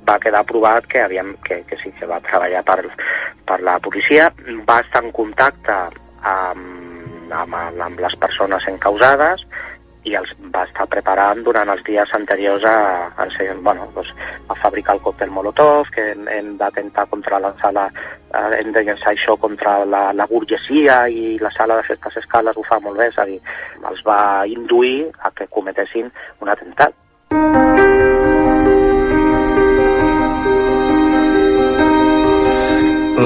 va quedar provat que, havíem, que, que sí que va treballar per, per la policia, va estar en contacte amb, amb, amb les persones encausades i els va estar preparant durant els dies anteriors a, a, a, bueno, doncs, a fabricar el còctel Molotov, que hem, hem d'atentar contra la sala, eh, hem de llançar això contra la, la burgesia i la sala de festes escales ho fa molt bé, és a dir, els va induir a que cometessin un atemptat.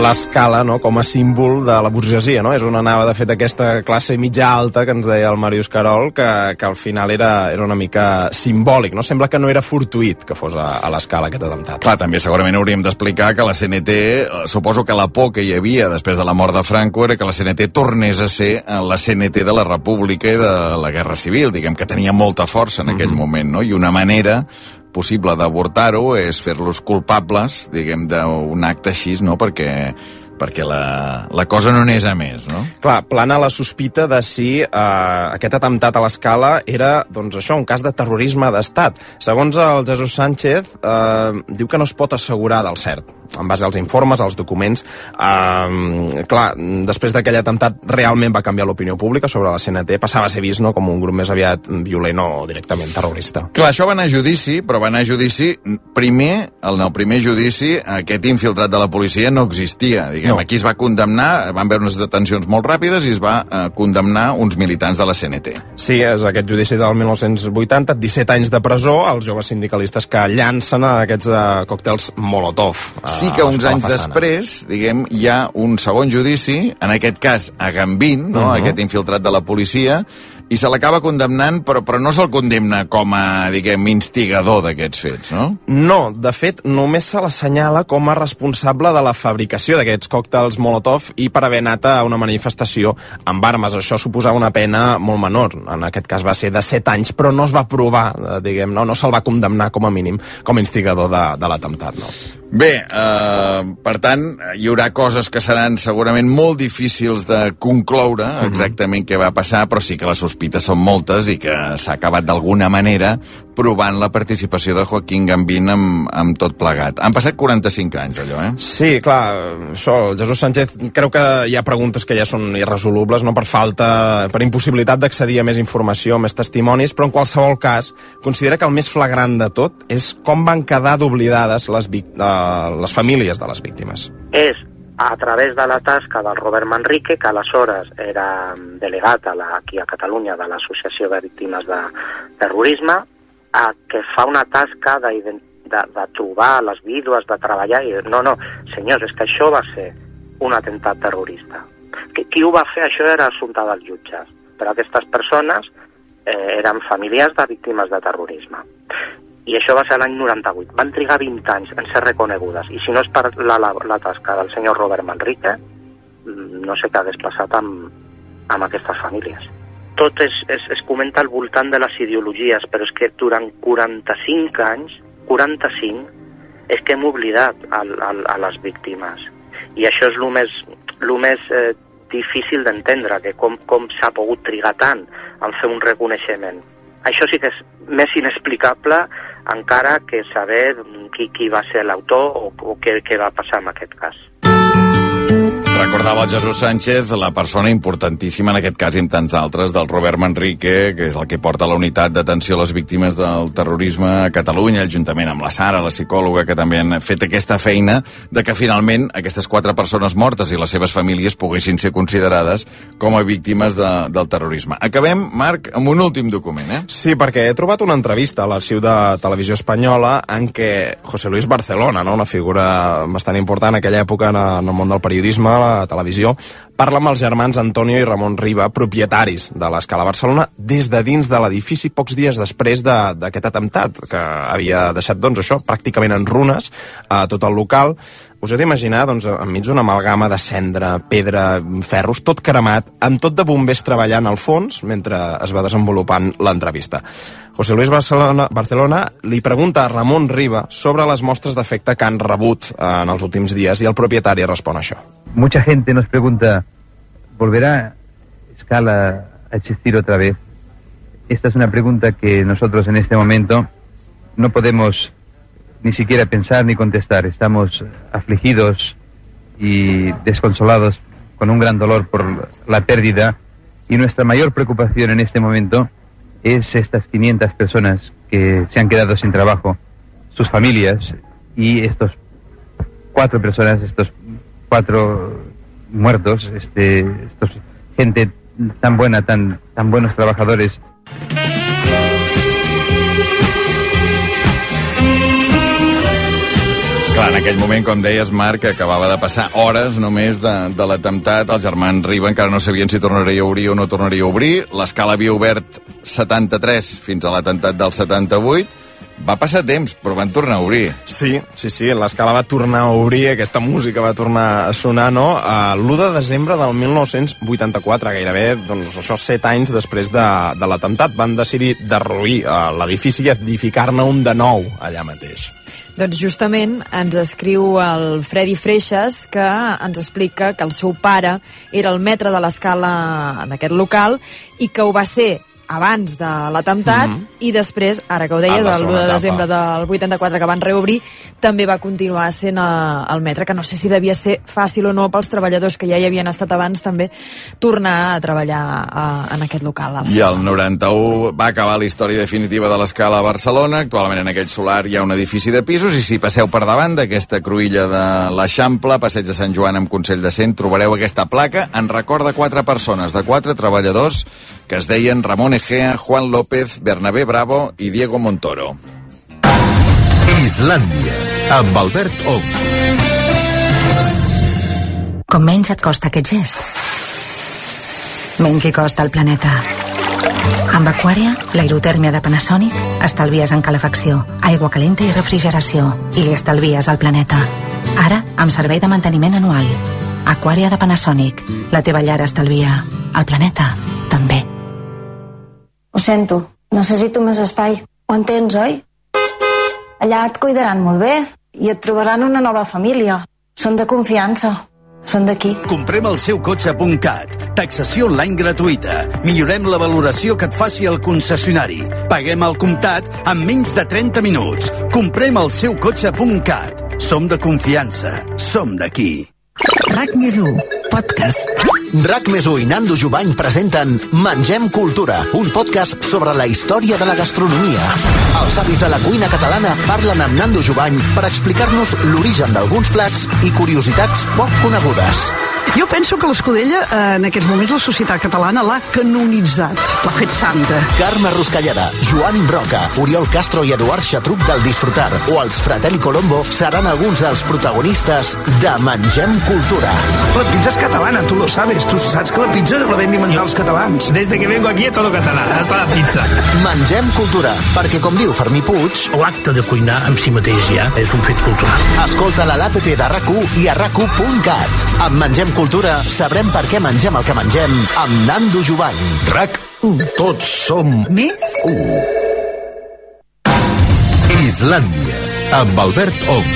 L'escala no, com a símbol de la burgesia, no? És on anava, de fet, aquesta classe mitja alta que ens deia el Màrius Carol, que, que al final era, era una mica simbòlic, no? Sembla que no era fortuït que fos a, a l'escala aquest atemptat. Clar, també segurament hauríem d'explicar que la CNT, eh, suposo que la por que hi havia després de la mort de Franco era que la CNT tornés a ser eh, la CNT de la República i de la Guerra Civil, diguem que tenia molta força en aquell mm -hmm. moment, no? I una manera possible d'avortar-ho és fer-los culpables, diguem, d'un acte així, no? Perquè perquè la, la cosa no n'és a més, no? Clar, plana la sospita de si eh, aquest atemptat a l'escala era, doncs això, un cas de terrorisme d'estat. Segons el Jesús Sánchez, eh, diu que no es pot assegurar del cert en base als informes, als documents. Eh, clar, després d'aquell atemptat realment va canviar l'opinió pública sobre la CNT, passava a ser vist no, com un grup més aviat violent o directament terrorista. Clar, això va anar a judici, però va anar a judici primer, en el primer judici, aquest infiltrat de la policia no existia, diguem. No. Aquí es va condemnar, van veure unes detencions molt ràpides i es va eh, condemnar uns militants de la CNT. Sí, és aquest judici del 1980, 17 anys de presó, els joves sindicalistes que llancen aquests eh, còctels Molotov. Eh, sí que a uns anys façana. després, diguem, hi ha un segon judici, en aquest cas a Gambín, no? Mhm. aquest infiltrat de la policia, i se l'acaba condemnant, però, però no se'l condemna com a, diguem, instigador d'aquests fets, no? No, de fet, només se l'assenyala com a responsable de la fabricació d'aquests còctels Molotov i per haver anat a una manifestació amb armes. Això suposava una pena molt menor. En aquest cas va ser de 7 anys, però no es va provar, eh, diguem, no, no se'l va condemnar com a mínim com a instigador de, de l'atemptat. No? Bé, eh, per tant, hi haurà coses que seran segurament molt difícils de concloure exactament què va passar, però sí que les sospites són moltes i que s'ha acabat d'alguna manera provant la participació de Joaquín Gambín amb, amb tot plegat. Han passat 45 anys, allò, eh? Sí, clar, això, el Jesús Sánchez, creu que hi ha preguntes que ja són irresolubles, no per falta, per impossibilitat d'accedir a més informació, més testimonis, però en qualsevol cas, considera que el més flagrant de tot és com van quedar d'oblidades les, vic- eh, les famílies de les víctimes. és a través de la tasca del Robert Manrique, que aleshores era delegat a la, aquí a Catalunya de l'Associació de Víctimes de Terrorisme, a, que fa una tasca de, de, de trobar les vídues, de treballar, i no, no, senyors, és que això va ser un atemptat terrorista. Qui, qui ho va fer, això era assumpte dels jutges, però aquestes persones eh, eren familiars de víctimes de terrorisme i això va ser l'any 98. Van trigar 20 anys en ser reconegudes, i si no és per la, la, la tasca del senyor Robert Manrique, mm, no sé què hagués passat amb, amb aquestes famílies. Tot es, es, es comenta al voltant de les ideologies, però és que durant 45 anys, 45, és que hem oblidat a, a, a les víctimes. I això és el més, lo més eh, difícil d'entendre, que com, com s'ha pogut trigar tant en fer un reconeixement. Això sí que és més inexplicable encara que saber qui, qui va ser l'autor o, o què, què va passar en aquest cas. Recordava el Jesús Sánchez, la persona importantíssima, en aquest cas i en tants altres, del Robert Manrique, que és el que porta la unitat d'atenció a les víctimes del terrorisme a Catalunya, juntament amb la Sara, la psicòloga, que també han fet aquesta feina de que finalment aquestes quatre persones mortes i les seves famílies poguessin ser considerades com a víctimes de, del terrorisme. Acabem, Marc, amb un últim document, eh? Sí, perquè he trobat una entrevista a l'arxiu de Televisió Espanyola en què José Luis Barcelona, no? una figura bastant important en aquella època en, el món del periodisme, a la televisió, parla amb els germans Antonio i Ramon Riba, propietaris de l'Escala Barcelona, des de dins de l'edifici pocs dies després de- d'aquest atemptat, que havia deixat, doncs, això, pràcticament en runes a tot el local. Us heu d'imaginar, doncs, enmig d'una amalgama de cendra, pedra, ferros, tot cremat, amb tot de bombers treballant al fons mentre es va desenvolupant l'entrevista. José Luis Barcelona, Barcelona li pregunta a Ramon Riba sobre les mostres d'efecte que han rebut eh, en els últims dies i el propietari respon això. Mucha gente nos pregunta, ¿volverá Scala a existir otra vez? Esta es una pregunta que nosotros en este momento no podemos ni siquiera pensar ni contestar. Estamos afligidos y desconsolados con un gran dolor por la pérdida y nuestra mayor preocupación en este momento es estas 500 personas que se han quedado sin trabajo, sus familias y estos cuatro personas, estos cuatro muertos, este, estos gente tan buena, tan, tan buenos trabajadores. Clar, en aquell moment, com deies, Marc, acabava de passar hores només de, de l'atemptat. Els germans Riba encara no sabien si tornaria a obrir o no tornaria a obrir. L'escala havia obert 73 fins a l'atemptat del 78. Va passar temps, però van tornar a obrir. Sí, sí, sí, l'escala va tornar a obrir, aquesta música va tornar a sonar, no? Uh, L'1 de desembre del 1984, gairebé, doncs això, set anys després de, de l'atemptat, van decidir derruir uh, l'edifici i edificar-ne un de nou allà mateix. Doncs justament ens escriu el Freddy Freixas que ens explica que el seu pare era el metre de l'escala en aquest local i que ho va ser abans de l'atemptat mm -hmm. i després, ara que ho deies, el 1 segona de desembre del 84 que van reobrir, també va continuar sent eh, el metre, que no sé si devia ser fàcil o no pels treballadors que ja hi havien estat abans també tornar a treballar eh, en aquest local. A I el 91 va acabar la història definitiva de l'escala a Barcelona. Actualment en aquell solar hi ha un edifici de pisos i si passeu per davant d'aquesta cruïlla de l'Eixample, passeig de Sant Joan amb Consell de Cent, trobareu aquesta placa en record de quatre persones, de quatre treballadors que es deien Ramon Egea, Juan López, Bernabé Bravo i Diego Montoro. Islàndia. amb Albert Ong. Com menys et costa aquest gest, menys li costa al planeta. Amb Aquària, l'aerotèrmia de Panasonic, estalvies en calefacció, aigua calenta i refrigeració, i li estalvies al planeta. Ara, amb servei de manteniment anual. Aquària de Panasonic. La teva llar estalvia. El planeta, sento, necessito més espai. Ho entens, oi? Allà et cuidaran molt bé i et trobaran una nova família. Són de confiança. Són d'aquí. Comprem el seu cotxe.cat. Taxació online gratuïta. Millorem la valoració que et faci el concessionari. Paguem al comptat en menys de 30 minuts. Comprem el seu cotxe.cat. Som de confiança. Som d'aquí. RAC més 1, podcast. RAC més i Nando Jubany presenten Mengem Cultura, un podcast sobre la història de la gastronomia. Els avis de la cuina catalana parlen amb Nando Jubany per explicar-nos l'origen d'alguns plats i curiositats poc conegudes. Jo penso que l'Escudella, eh, en aquests moments, la societat catalana l'ha canonitzat, l'ha fet santa. Carme Ruscalleda, Joan Roca, Oriol Castro i Eduard Xatruc del Disfrutar o els Fratelli Colombo seran alguns dels protagonistes de Mengem Cultura. La pizza es catalana, tú lo sabes. Tú saps que la pizza la vam inventar els catalans. Desde que vengo aquí es todo català, hasta la pizza. Mengem Cultura, perquè com diu Fermí Puig... L'acte de cuinar en si mateix ja és un fet cultural. Escolta-la a l'APP de rac i a rac Amb Mengem Cultura sabrem per què mengem el que mengem amb Nando Jubany. RAC 1. Tots som Més 1. Islàndia, amb Albert Ong.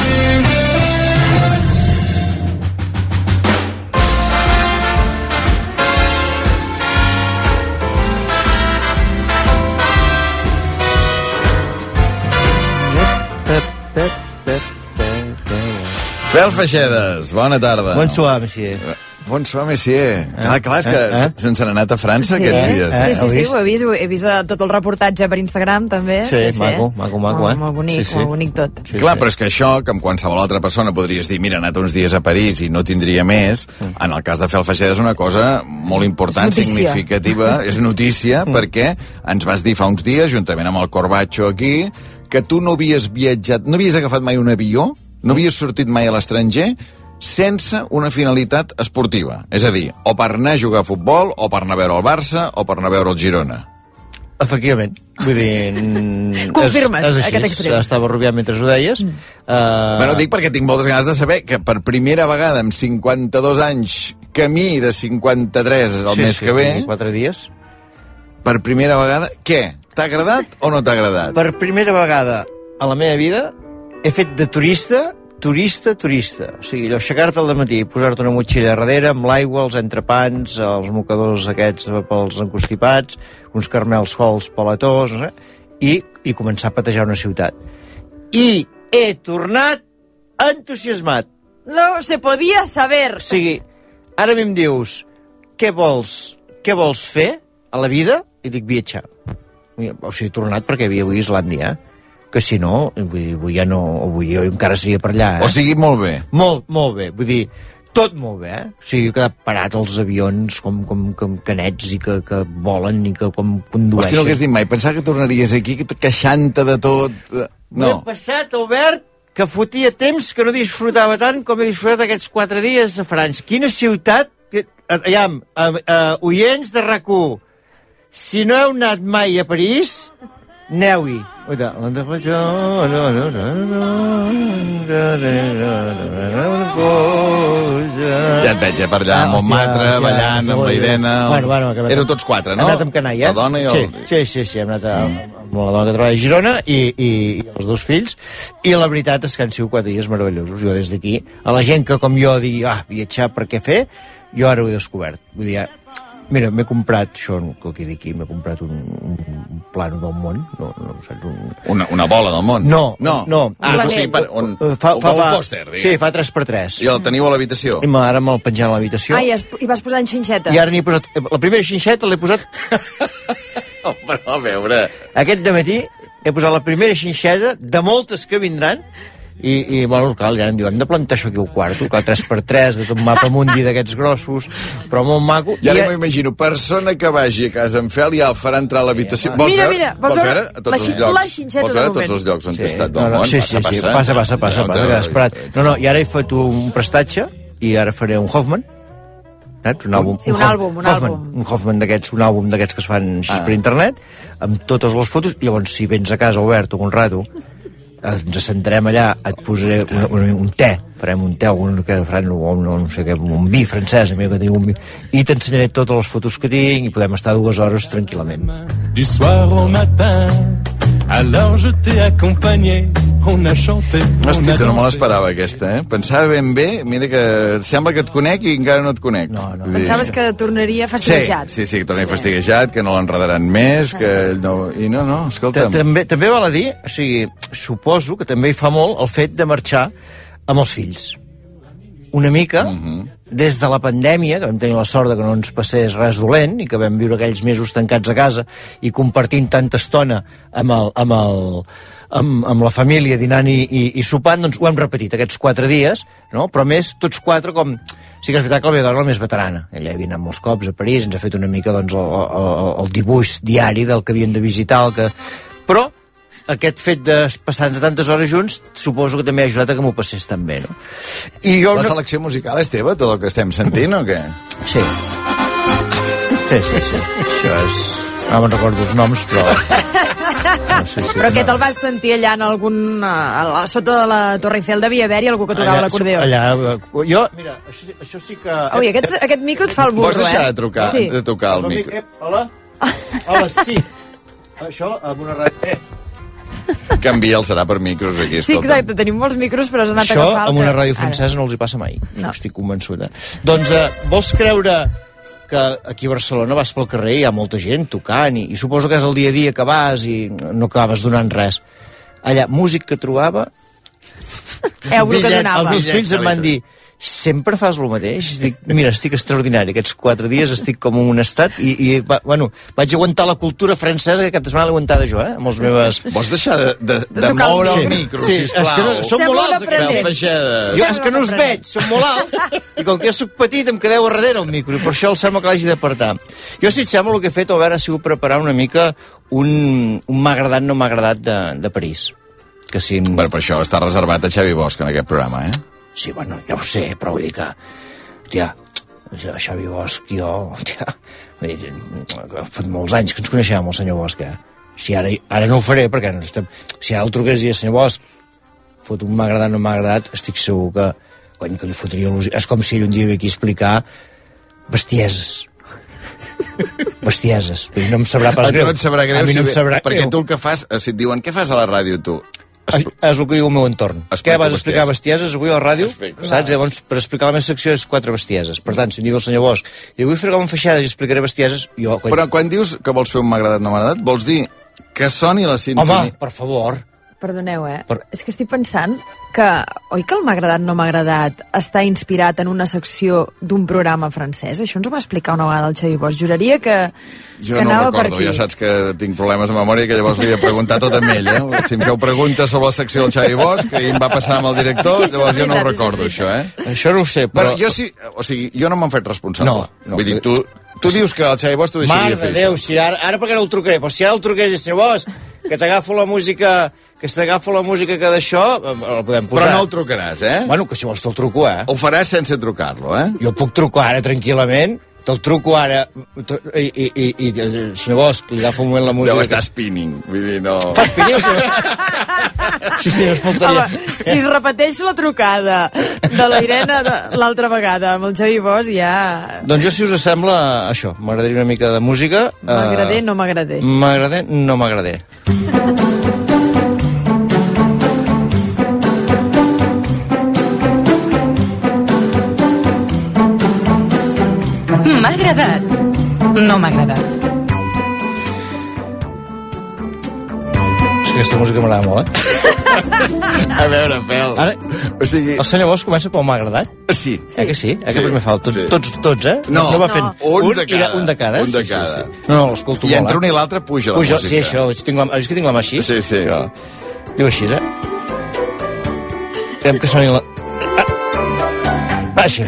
Fel Feixedes, bona tarda. Bonsoir, monsieur. Bonsoir, monsieur. Clar, clar, és que eh, eh. se'ns n'ha anat a França Sí, aquests dies. sí, sí, heu sí, vist? ho he vist, ho he vist eh, tot el reportatge per Instagram també. Sí, maco, maco, maco, molt, eh? Molt bonic, Sí, sí. molt bonic tot. Sí, Clar, però és que això, que amb qualsevol altra persona podries dir, mira, ha anat uns dies a París i no tindria més, en el cas de Fel Feixeda és una cosa molt important, És notícia. significativa, és notícia, perquè ens vas dir fa uns dies, juntament amb el Corbacho aquí, que tu no havies viatjat, no havies agafat mai un avió, no havies sortit mai a l'estranger, sense una finalitat esportiva. És a dir, o per anar a jugar a futbol, o per anar a veure el Barça, o per anar a veure el Girona. Efectivament. Vull dir... Confirmes és, és així. aquest extrem. Estava rubiant mentre ho deies. Mm. Uh, Bueno, dic perquè tinc moltes ganes de saber que per primera vegada amb 52 anys, camí de 53 el sí, mes sí, que ve, Quatre dies. per primera vegada, què? T'ha agradat o no t'ha agradat? Per primera vegada a la meva vida he fet de turista turista, turista. O sigui, allò, aixecar-te al matí, posar-te una motxilla darrere amb l'aigua, els entrepans, els mocadors aquests pels encostipats, uns carmels hols pelatós, no sé, i, i començar a patejar una ciutat. I he tornat entusiasmat. No se podia saber. O sigui, ara a mi em dius, què vols, què vols fer a la vida? I dic viatjar. O sigui, he tornat perquè havia avui a Islàndia, eh? Que si no, vull dir, avui ja no, avui jo encara seria per allà. Eh? O sigui, molt bé. Molt, molt bé, vull dir, tot molt bé, eh? O sigui, que parat els avions com, com, com canets i que, que volen i que com condueixen. Hosti, no hagués dit mai. Pensava que tornaries aquí queixant-te de tot. M'he No. passat, Albert, que fotia temps que no disfrutava tant com he disfrutat aquests quatre dies a França. Quina ciutat... Aviam, uh, uh, oients de rac si no heu anat mai a París, aneu-hi. Oita, Ja et veig, eh, per allà, Ah, amb Montmartre, hòstia, ballant, hòstia, amb la Irene... Bueno, bueno, que Éreu tots quatre, no? Hem anat amb canalla, eh? La dona i el... Sí, sí, sí, sí hem anat a, amb la dona que treballa a Girona i, i, i els dos fills, i la veritat és que han sigut quatre dies meravellosos. Jo des d'aquí, a la gent que com jo digui, ah, viatjar per què fer, jo ara ho he descobert. Vull dir, mira, m'he comprat, això que quedi aquí, m'he comprat un, un plano del món, no, no saps, un... Una, una bola del món? No, No. no. Ah, Un no, sí, per, un, fa, un, fa, un fa, pòster, diguem. Sí, fa 3x3. I el teniu a l'habitació? I ara me'l penjant a l'habitació. Ah, i, es, i vas posant xinxetes. I ara n'hi he posat... La primera xinxeta l'he posat... Oh, però, a veure... Aquest de matí he posat la primera xinxeta de moltes que vindran I, i bueno, clar, ja em diuen, hem de plantar això aquí al quarto, clar, 3x3, de tot un mapa mundi d'aquests grossos, però molt maco. I ara m'ho imagino, persona que vagi a casa amb fel ja el farà entrar a l'habitació. Vols Mira, mira, vols veure a tots la els llocs? la vols veure a tots els llocs on Sí. he estat No, del no, món? sí, sí, passa, sí, passa. passa, passa, passa, No, passa, esperat. No, no, i ara he fet un prestatge i ara faré un Hoffman, saps? Un àlbum. Sí, un Hoff- àlbum, un Hoffman, àlbum. Un Hoffman d'aquests, un àlbum d'aquests que es fan així Ah. per internet, amb totes les fotos, i llavors si vens a casa obert un rato, ens sentarem allà, et posaré un, un, un te, farem un te, un, que faran, o un, no sé què, un vi francès, a mi que tinc un vi, i t'ensenyaré totes les fotos que tinc i podem estar dues hores tranquil·lament. Du soir au matin, alors je t'ai accompagné, on a chanté, on Hosti, a que no me dansé. l'esperava aquesta, eh? Pensava ben bé, mira que sembla que et conec i encara no et conec. No, no. Pensaves que tornaria Sí, fastiguejat. sí, sí, que torni fastiguejat, que no l'enredaran més, que no... I no, no, escolta'm... També, també val a dir, o sigui, suposo que també hi fa molt el fet de marxar amb els fills. Una mica, des de la pandèmia, que vam tenir la sort de que no ens passés res dolent i que vam viure aquells mesos tancats a casa i compartint tanta estona amb, el, amb, el, amb, amb la família dinant i, i, i sopant, doncs ho hem repetit aquests quatre dies, no? però més tots quatre com... Sí que és veritat que la meva dona és la més veterana. Ella havia anat molts cops a París, ens ha fet una mica doncs, el, el, el dibuix diari del que havien de visitar, el que... aquest fet de passar-nos tantes hores junts suposo que també ha ajudat a que m'ho passés tan bé, no? I jo La no... selecció musical és teva, tot el que estem sentint, o què? Sí. Sí, sí, sí. Això és... No me'n recordo els noms, però... No, sí, sí, Però què no. te'l vas sentir allà en algun... A, a, sota de la Torre Eiffel devia haver-hi algú que tocava l'acordeó. Allà, eh, jo, mira, això, això sí que... Ui, aquest, aquest micro et fa el burro, Vols deixar eh? de trucar, Sí. de tocar el Hola, micro? Hola? Hola, sí. Això amb una ràdio... Eh, Canvia el serà per micros aquí, Sí, escolta. exacte, tenim molts micros, però has anat això a agafar... el amb una ràdio Ara. francesa no els hi passa mai. No. Estic convençut, eh? Doncs eh, vols creure que aquí a Barcelona vas pel carrer i hi ha molta gent tocant i, i suposo que és el dia a dia que vas i no acabes donant res. Allà, músic que trobava... Euro que donava. Els meus fills em van dir sempre fas el mateix? Dic, mira, estic extraordinari. Aquests quatre dies estic com en un estat i, i va, bueno, vaig aguantar la cultura francesa que cap setmana l'he aguantada jo, eh? Amb els meves... Vols deixar de, de, de, el moure el micro. micro, Sí, sisplau? és que no, són Sembla molt alts. Jo és que no us veig, són molt alts, i com que jo sóc petit em quedeu a darrere el micro, i per això el sembla que l'hagi d'apartar. Jo, si et sembla, el que he fet, Albert, ha sigut preparar una mica un, un m'ha agradat, no m'ha agradat de, de París. Que si... Bueno, per això està reservat a Xavi Bosch en aquest programa, eh? Sí, bueno, ja ho sé, però vull dir que... Hòstia, ja, Xavi Bosch, jo... Hòstia, vull dir, fa molts anys que ens coneixem, el senyor Bosch, eh? Si ara, ara no ho faré, perquè no estem... Si ara el truqués i el senyor Bosch fot un m'ha agradat, no m'ha agradat, estic segur que, cony, que li fotria il·lusió. És com si ell un dia ve aquí a explicar bestieses. bestieses. No em sabrà pas a greu. no et sabrà greu, A mi no em si, sabrà perquè greu. tu el que fas, si et diuen què fas a la ràdio, tu? És, és el que diu el meu entorn. Explica Què vas explicar bestieses. bestieses avui a la ràdio? Explica. Saps? Llavors, per explicar la meva secció és quatre bestieses. Per tant, si em diu el senyor Bosch, i fer com feixades i explicaré bestieses, jo... Quan... Però quan dius que vols fer un m'ha agradat, no m'ha agradat, vols dir que soni la sintonia... Home, per favor. Perdoneu, eh? Per- És que estic pensant que, oi que el m'ha agradat, no m'ha agradat, està inspirat en una secció d'un programa francès? Això ens ho va explicar una vegada el Xavi Bosch. Juraria que, Jo que no anava per recordo, aquí. ja saps que tinc problemes de memòria i que llavors li he de preguntar tot amb ell, eh? Si em feu preguntes sobre la secció del Xavi Bosch, que ahir em va passar amb el director, llavors jo no ho recordo, això eh? Això no ho sé, Però però... jo sí, o sigui, jo no m'han fet responsable. No, no. Vull dir, tu, tu dius que el Xavi Bosch t'ho deixaria Mare fer. de Déu, si ara, ara per què no el trucaré? Però si ara el truqués i senyor Bosch, que t'agafo la música que t'agafo la música que d'això, la podem posar. Però no el trucaràs, eh? Bueno, que si vols te'l truco, eh? Ho faràs sense trucar-lo, eh? Jo puc trucar ara tranquil·lament, te'l truco ara, i, i, i, i senyor Bosch, li agafo un moment la música... Deu estar spinning, vull dir, no... Fas pinyó, senyor? Sí, sí, es faltaria. Home, si es repeteix la trucada de la Irene de- l'altra vegada amb el Xavi Bosch, ja... Doncs jo, si us sembla, això, m'agradaria una mica de música. M'agradé, Eh, no m'agradé. M'agradé, no m'agradé. Agradat. No m'ha agradat. És que aquesta música m'agrada molt, eh? A veure, Fel... Ara, o sigui... el senyor Bosch comença pel m'ha agradat? Sí. Eh que sí? Eh Sí, que primer fa el tots, sí. tots, tots, eh? No, no va no. fent Un de i era cada. un de cada. eh? Un de Sí, cada. Sí, sí. No, no, l'escolto I molt, entre eh? un i l'altre puja la Puja, música. sí, això, tinc la, vist que tinc la mà així? Sí, sí. Això. Diu així, eh? Esperem que soni la... Ah, Vaja.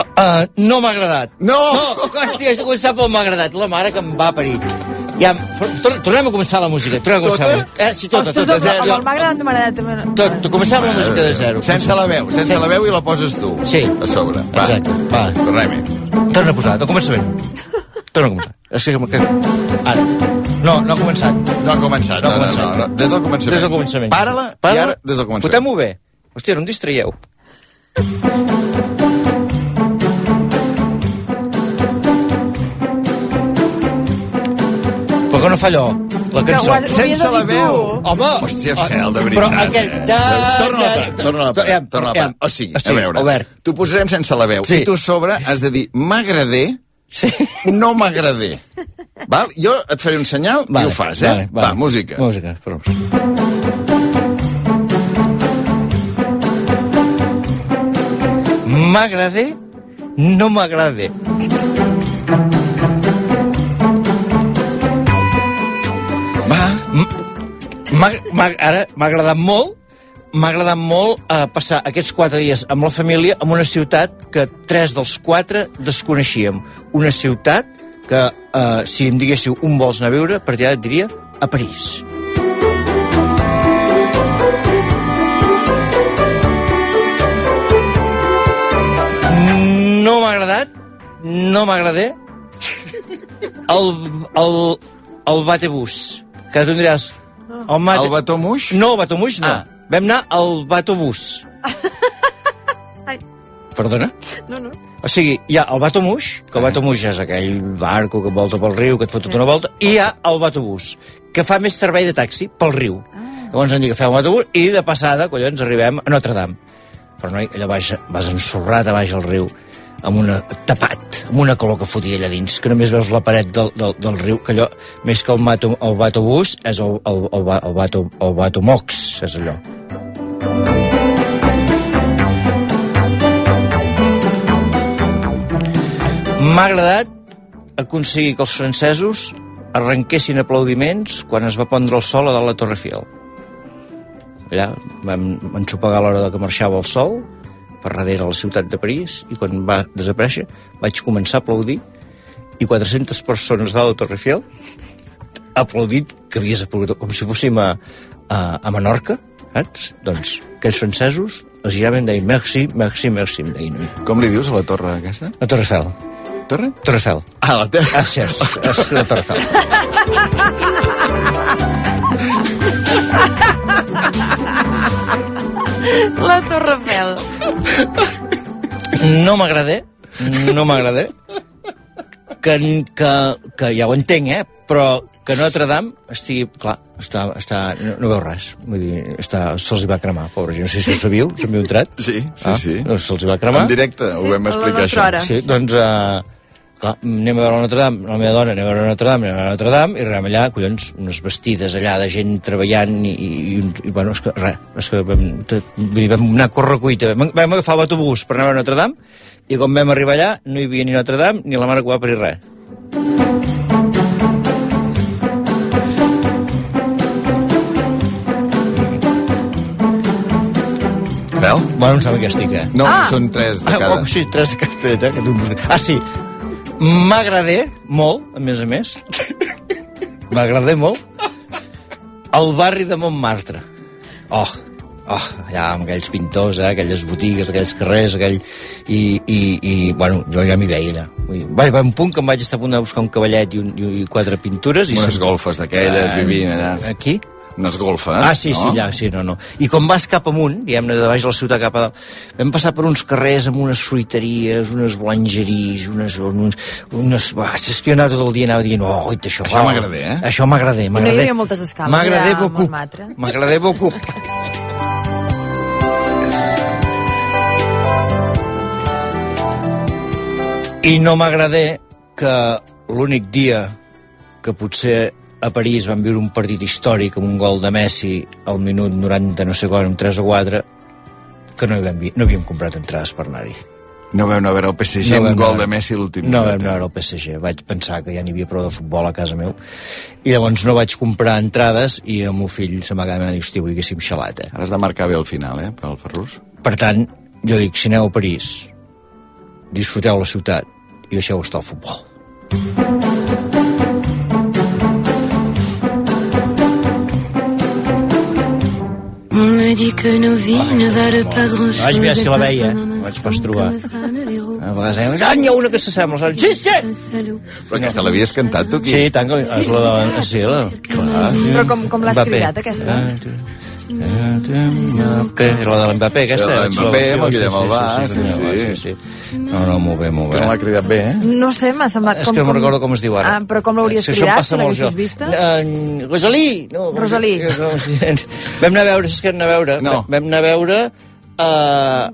Uh, uh, no m'ha agradat. No! No, hòstia, has de començar pel m'ha agradat. La mare que em va parir. Ja, tor tornem a començar la música. Tornem a començar. Tota? Eh, sí, tota, tota. amb, amb el m'ha agradat, m'ha agradat. Tot, tot, comencem amb la música de zero. Sense la veu, sense la veu i la poses tu. Sí. A sobre. Va. Exacte, va. Tornem-hi. Torna a posar, del començament. Torna a començar. És que, que... Ara. No, no ha començat. No ha començat, no, no, no, no. Des del començament. Des del començament. Para-la i ara des del començament. Fotem-ho bé. Hòstia, no em distraieu. Per què no fa allò? La Que cançó. ho has- de dir tu. Home! Hòstia, Fel, de Però veritat. aquest... eh? Da, Torna-la a da, part, torna-la a part, Ja, torna-la a ja. part. O sigui, Sí, a veure, Albert. t'ho posarem sense la veu. Sí. I tu a sobre has de dir m'agradé, sí. no m'agradé. Val? Jo et faré un senyal Vale, i ho fas, eh? vale, vale. Va, música. Música, prou. M'agrade, no m'agrade. Ara m'ha agradat molt, m'ha agradat molt eh, passar aquests quatre dies amb la família en una ciutat que tres dels quatre desconeixíem. Una ciutat que, eh, si em diguéssiu un vols anar a veure, per allà et diria a París. No m'ha agradat, no m'agradé el, el, el batebús, que tu em diràs... El, mate... El batomuix? No, el batomuix no. Ah. Vam anar al batobús. Perdona? No, no. O sigui, hi ha el batomuix, que el batomuix és aquell barco que volta pel riu, que et fot tota una volta, i hi ha el batobús, que fa més servei de taxi pel riu. Llavors hem dit que fem un autobús i de passada, collons, arribem a Notre Dame. Però noi, allà baix, vas ensorrat a baix al riu, amb una tapat, amb una color que fotia allà dins, que només veus la paret del, del, del riu, que allò, més que el, mato, el batobús, és el, el, el, el, bato, el batomox, és allò. M'ha agradat aconseguir que els francesos arrenquessin aplaudiments quan es va pondre el sol a dalt la Torre Eiffel. Allà vam ensopegar a l'hora que marxava el sol per darrere la ciutat de París i quan va desaparèixer vaig començar a aplaudir i 400 persones dalt de Torre Eiffel aplaudit que havies aplaudit com si fóssim a, a, a Menorca saps? Doncs aquells francesos els giraven deien merci, merci, merci deien a. Com li dius a la torre aquesta? La Torre Eiffel. Torre? Torre Eiffel. Ah, la Torre. Ah, sí, és, és la Torre Eiffel. La Torre Eiffel. No m'agrada, no m'agrada, que, que, que ja ho entenc, eh? però que Notre Dame estigui... Clar, està, està, no, no veu res. Vull dir, està, se'ls va cremar, pobra gent. No sé si ho sabíeu, us havíeu entrat? Sí, sí, sí. Doncs se'ls va cremar. En directe ho vam explicar, això. Sí, doncs... Uh, clar, anem a veure la Notre Dame, la meva dona anem a veure la Notre Dame, anem a veure la Notre Dame, i arribem allà, collons, unes vestides allà de gent treballant, i, i, i, i bueno, és que res, és que vam, tot, vam anar a correcuita, vam, vam agafar l'autobús per anar a veure Notre Dame, i quan vam arribar allà no hi havia ni Notre Dame ni la mare que va parir res. Veu? Bueno, no sabe què estic, eh? No, ah. són tres de cada. Ah, oh, sí, tres de cada. Eh, que. Ah, sí. M'agradé molt, a més a més. M'agradé molt. El barri de Montmartre. Oh, oh, allà amb aquells pintors, eh, aquelles botigues, aquells carrers, aquell... I, i, i bueno, jo ja m'hi veia allà. Vull dir, va, va un punt que em vaig estar a punt de buscar un cavallet i, un, i, quatre pintures. I Unes golfes d'aquelles, Eh, vivint allà. Aquí? Unes golfes, Ah, sí, no? sí, allà, sí, no, no. I quan vas cap amunt, diguem-ne, de baix de la ciutat cap a dalt, vam passar per uns carrers amb unes fruiteries, unes blangeries, unes... unes, unes bah, és que jo anava tot el dia anava dient, oh, oi, això... Això m'agrada, eh? Això m'agrada, I no hi m'agrada. havia moltes escales M'agrada beaucoup. M'agrada beaucoup. I no m'agrada que l'únic dia que potser a París van viure un partit històric amb un gol de Messi al minut 90 no sé quan, amb 3 o 4 que no, hi vam, no havíem comprat entrades per anar-hi No veu anar a veure el PSG No vam gol de Messi a l'últim No minut, vam eh? anar al PSG. Vaig pensar que ja n'hi havia prou de futbol a casa meu. I llavors no vaig comprar entrades i el meu fill se quedat i diu, hòstia, avui haguéssim xalat, eh? Ara has de marcar bé al final, eh, pel Ferrus. Per tant, jo dic, si aneu a París, disfruteu la ciutat i deixeu estar el futbol. Me dit que nos vies ne valent pas grand chose. Vaig mirar si la veia, no vaig pas trobar. A vegades deia, ah, n'hi ha una que s'assembla. Sí, sí! Però aquesta l'havies cantat, tu, aquí? Sí, tant que... És la de... Sí, la... Clar, sí. Però com, com l'has cridat, aquesta? Mbappé, la de l'Mbappé, aquesta. La Mbappé, amb el Guillem sí, Albà, sí, sí, sí, sí, sí. No, no, molt bé, molt bé. Que no l'ha cridat bé, eh? No sé, m'ha semblat... És que no me'n recordo com es diu ara. Ah, però com l'hauries És que això cridat, passa si molt, l'haguessis vista? Uh, Rosalí! No, Rosalí. Vam anar a veure, saps què vam anar a veure? No. Vam anar a veure uh,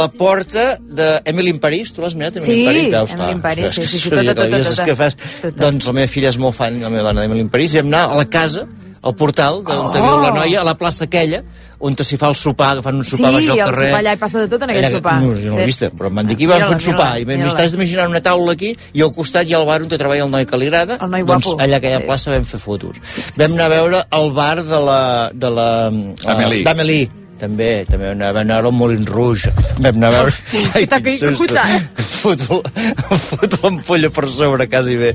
la porta d'Emily in Paris. Tu l'has mirat, Emily Sí, in Paris? Veus, Emily in Paris, és sí, que sí, sí, sabia tota, que l'havies- tota, és que fas... tota. Doncs la meva filla és molt fan, la meva al portal, d'on Oh! viu la noia, a la plaça aquella, on s'hi fa el sopar, que fan un Sí, sopar baix al el carrer. sopar allà hi passa de tot en aquell Allà- sopar. No, jo no l'he Sí. vista, però em van dir que hi van fer un sopar. I m'estàs d'imaginar una taula aquí i al costat hi ha el bar on te treballa el noi que li agrada. El noi doncs guapo. allà a aquella Sí. plaça vam fer fotos. Vam anar a veure el bar de la... De la Amélie. eh, D'Amélie. També, també vam anar, vam anar al Moulin Rouge. Vam anar a veure... que t'ha caigut, eh? Foto, foto l'ampolla per sobre, quasi bé.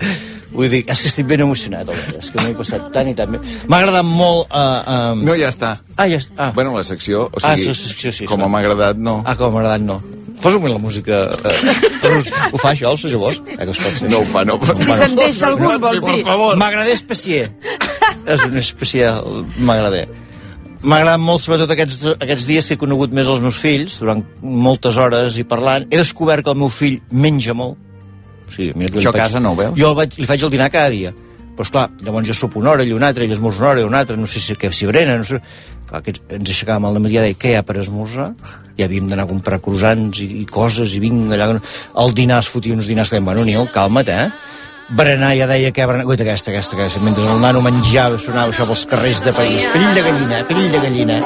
Vull dir, és que estic ben emocionat, home, és que m'he passat tant i tant bé. M'ha agradat molt... Uh, um... No, ja està. Ah, ja està. Ah. Bueno, la secció, o Ah, sigui, la secció, sí, com m'ha agradat, no. Ah, com m'ha agradat, no. Posa-me la música. Eh, ho fa això, el senyor Bosch? Eh, que es. No ho fa, no fa. Si se'n deixa algun, vols dir? M'agrada especier. És un especial, m'agrada. M'ha agradat molt, sobretot aquests, aquests dies que he conegut més els meus fills, durant moltes hores i parlant. He descobert que el meu fill menja molt. O sigui, mira, que li Això a casa no ho veus? Jo el vaig, li faig el dinar cada dia. Però, esclar, llavors jo sopo una hora, ell una altra, ell esmorza una hora, i una altra, no sé si, què, si brena, no sé... Clar, que ens aixecàvem al matí i deia, què hi ha per esmorzar? I havíem d'anar a comprar croissants i, i coses, i vinc allà... El dinar es fotia uns dinars que deien, bueno, Nil, calma't, eh? Berenar ja deia que berenar... Guaita, aquesta, aquesta, aquesta. Mentre el nano menjava, sonava això pels carrers de París. Perill de gallina, perill de gallina.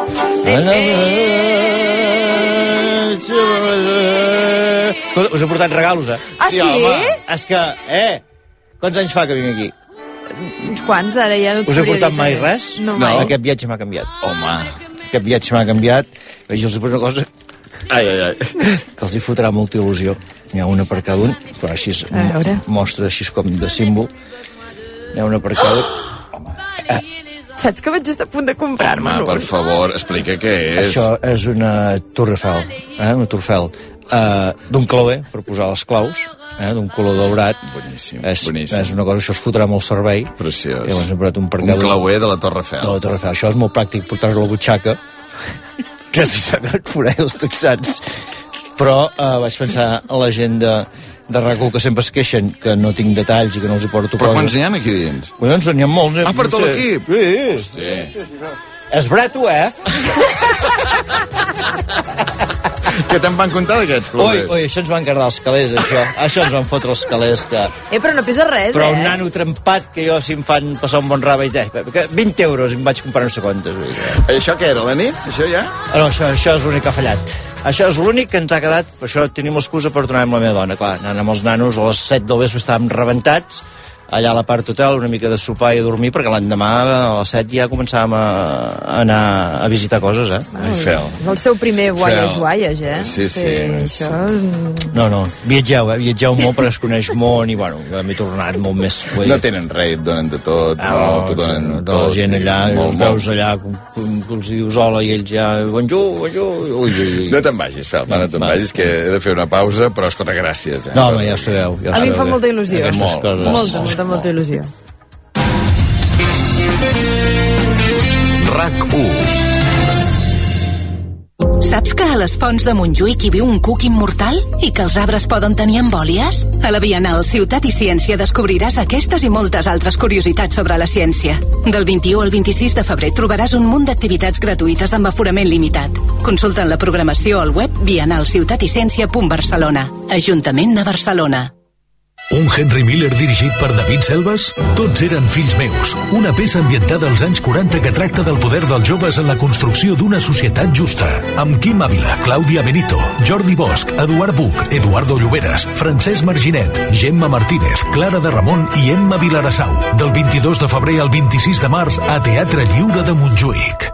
Us he portat regalos, eh? Ah, sí? home. És que, eh, quants anys fa que vinc aquí? Uns quants, ara ja no Us he portat mai res? No, mai. Aquest viatge m'ha canviat. Home. Aquest viatge m'ha canviat. I jo els he posat una cosa ai, ai, ai. que els hi fotrà molta il·lusió. N'hi ha una per cada un, però així es mostra així com de símbol. N'hi ha una per cada un. Saps que vaig estar a punt de comprar-me Home, per favor, explica què és. Això és una Tour Eiffel, eh? una Tour Uh, d'un clauer, per posar les claus, eh? d'un color daurat. Boníssim, és, boníssim. És una cosa, això es fotrà molt servei. Preciós. I hem un Un clauer de la Torre Eiffel. De la Torre Eiffel. Això és molt pràctic, portar-lo a la butxaca. que si s'ha de forar els texans. Però uh, vaig pensar a la gent de, de rac que sempre es queixen que no tinc detalls i que no els hi porto Però coses. quants n'hi ha aquí dins? Collons, n'hi ha molts. eh? Ah, per tot l'equip? Sí. Hosti. És brato, eh? Què te'n van contar d'aquests Ui, ui, això ens van quedar els calés, això. Això ens van fotre els calés, que... Eh, però no pesa res, Però eh? un nano trempat que jo, si em fan passar un bon rave, i que 20 euros em vaig comprar no sé quantes. Dir. Això què era, la nit? Això ja? Ah, No, això, això és l'únic que ha fallat. Això és l'únic que ens ha quedat... Per això tenim l'excusa per tornar amb la meva dona. Clar, anant amb els nanos a les 7 del vespre estàvem rebentats, allà a la part hotel, una mica de sopar i a dormir, perquè l'endemà a les 7 ja començàvem a, a anar a visitar coses, eh? Ai, feu. És el seu primer guaies guaies, eh? Sí, sí. Això... No, no, viatgeu, eh? Viatgeu molt perquè es coneix món i, bueno, m'he tornat molt més... vull No tenen res, et donen de tot. Ah, no, no, t'ho donen de tot. la gent allà, molt, els veus allà, com els dius hola i ells ja, bonjour, bonjour, ui, ui, ui. No te'n vagis, Fel, no te'n vagis, que he de fer una pausa, però escolta, gràcies. Eh? No, home, ja ho sabeu. Ja A mi em sabeu fa molta il·lusió. Aquestes Molt, coses. Molta, molta, molta il·lusió. RAC1 Saps que a les fonts de Montjuïc hi viu un cuc immortal i que els arbres poden tenir embòlies? A la Bienal Ciutat i Ciència descobriràs aquestes i moltes altres curiositats sobre la ciència. Del 21 al 26 de febrer trobaràs un munt d'activitats gratuïtes amb aforament limitat. Consulta la programació al web bienalciutaticiencia.barcelona. Ajuntament de Barcelona. Un Henry Miller dirigit per David Selves? Tots eren fills meus. Una peça ambientada als anys 40 que tracta del poder dels joves en la construcció d'una societat justa. Amb Quim Ávila, Clàudia Benito, Jordi Bosch, Eduard Buch, Eduardo Lloberes, Francesc Marginet, Gemma Martínez, Clara de Ramon i Emma Vilarassau. Del 22 de febrer al 26 de març a Teatre Lliure de Montjuïc.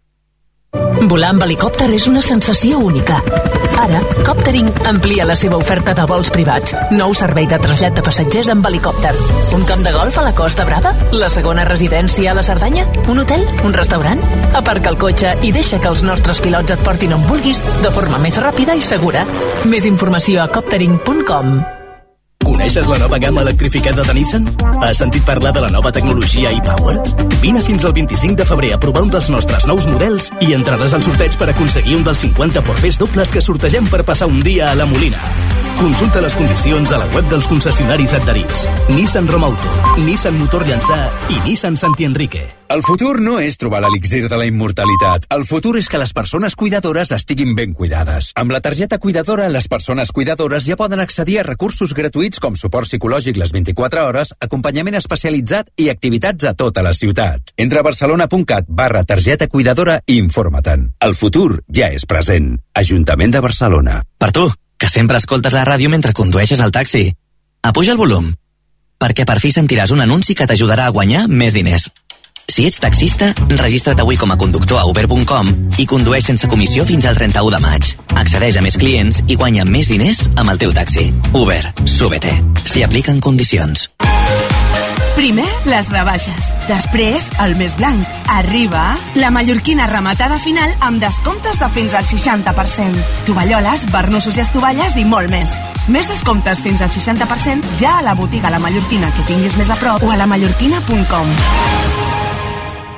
Volar amb helicòpter és una sensació única. Ara, Coptering amplia la seva oferta de vols privats. Nou servei de trasllat de passatgers amb helicòpter. Un camp de golf a la Costa Brava? La segona residència a la Cerdanya? Un hotel? Un restaurant? Aparca el cotxe i deixa que els nostres pilots et portin on vulguis de forma més ràpida i segura. Més informació a coptering.com. Coneixes la nova gamma electrificada de Nissan? Has sentit parlar de la nova tecnologia e-Power? Vine fins al 25 de febrer a provar un dels nostres nous models i entraràs al sorteig per aconseguir un dels 50 forfers dobles que sortegem per passar un dia a la Molina. Consulta les condicions a la web dels concessionaris adherits. Nissan Romauto, Nissan Motor Llançà i Nissan Santi Enrique. El futur no és trobar l'elixir de la immortalitat. El futur és que les persones cuidadores estiguin ben cuidades. Amb la targeta cuidadora, les persones cuidadores ja poden accedir a recursos gratuïts com suport psicològic les 24 hores, acompanyament especialitzat i activitats a tota la ciutat. Entra a barcelona.cat barra targeta cuidadora i informa-te'n. El futur ja és present. Ajuntament de Barcelona. Per tu, que sempre escoltes la ràdio mentre condueixes el taxi. Apuja el volum, perquè per fi sentiràs un anunci que t'ajudarà a guanyar més diners. Si ets taxista, registra't avui com a conductor a uber.com i condueix sense comissió fins al 31 de maig. Accedeix a més clients i guanya més diners amb el teu taxi. Uber, súbete. S'hi apliquen condicions. Primer, les rebaixes. Després, el més blanc. Arriba la mallorquina rematada final amb descomptes de fins al 60%. Tovalloles, barnussos i estovalles i molt més. Més descomptes fins al 60% ja a la botiga La Mallorquina que tinguis més a prop o a lamallorquina.com.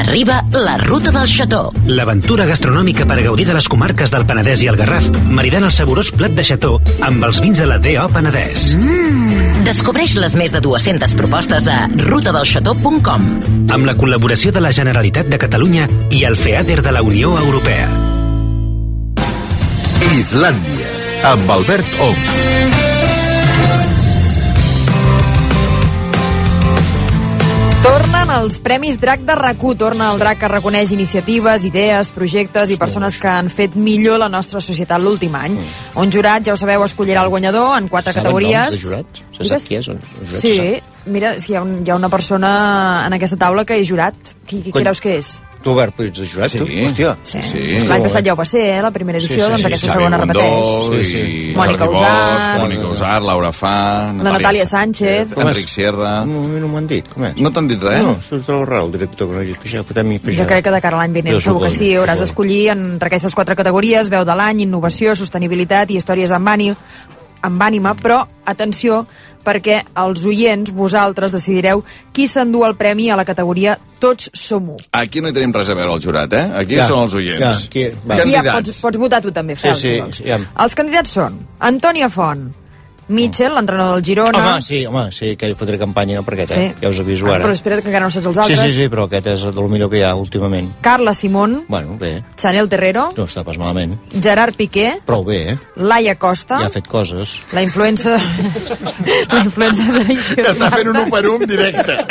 Arriba la ruta del xató. L'aventura gastronòmica per gaudir de les comarques del Penedès i el Garraf, maridant el saborós plat de xató amb els vins de la D.O. Penedès. Mm. Descobreix les més de 200 propostes a rutadelxató.com. Amb la col·laboració de la Generalitat de Catalunya i el FEADER de la Unió Europea. Islàndia, amb Albert Ong. Tornen els Premis DRAC de rac Torna el DRAC que reconeix iniciatives, idees, projectes i persones que han fet millor la nostra societat l'últim any. Un jurat, ja ho sabeu, escollirà el guanyador en quatre Saben categories. noms de jurats? Se sap qui és? un- un jurat, Sí, mira, que hi ha, un, hi ha una persona en aquesta taula que és jurat. Qui, qui Cony. creus que és? Tu, Albert, de jurat, Sí. tu? Hòstia. Sí. Doncs L'any passat ja ho va ser, eh? la primera edició, doncs aquesta Xavi segona Bundó repeteix. I Mònica Jordi Usart. Bosch, Mònica Usart, Laura Fa... La Natàlia Sánchez. Enric Sierra... No, no m'ho han dit, com és? No t'han dit res? No, és tot el raó, el director, que no hagi peixat, fotem-hi Jo peixat. crec que de cara a l'any vinent Jo segur que sí, hauràs d'escollir entre aquestes quatre categories, veu de l'any, innovació, sostenibilitat i històries amb amb ànima, però atenció, perquè els oients, vosaltres, decidireu qui s'endú el premi a la categoria Tots som u. Aquí no hi tenim res a veure el jurat, eh? Aquí Ja, són els oients. ja, aquí, va. Aquí ja Candidats. pots, pots votar tu també, Fel, Sí, sí, si vols. ja. Els candidats són Antònia Font, Mitchell, l'entrenador del Girona... Home, sí, home, sí, que fotré campanya per aquest, eh? Sí. Ja us aviso Ah, ara. Però espera't que encara no saps els Sí, altres. sí, sí, però aquest és del millor que hi ha últimament. Carla Simón, Bueno, bé, Chanel Terrero, no està pas malament. Gerard Piqué, Prou bé, eh? Laia Costa, Ja ha fet coses. la influencer... la influencer de l'Eixo Està fent un 1 per 1 directe.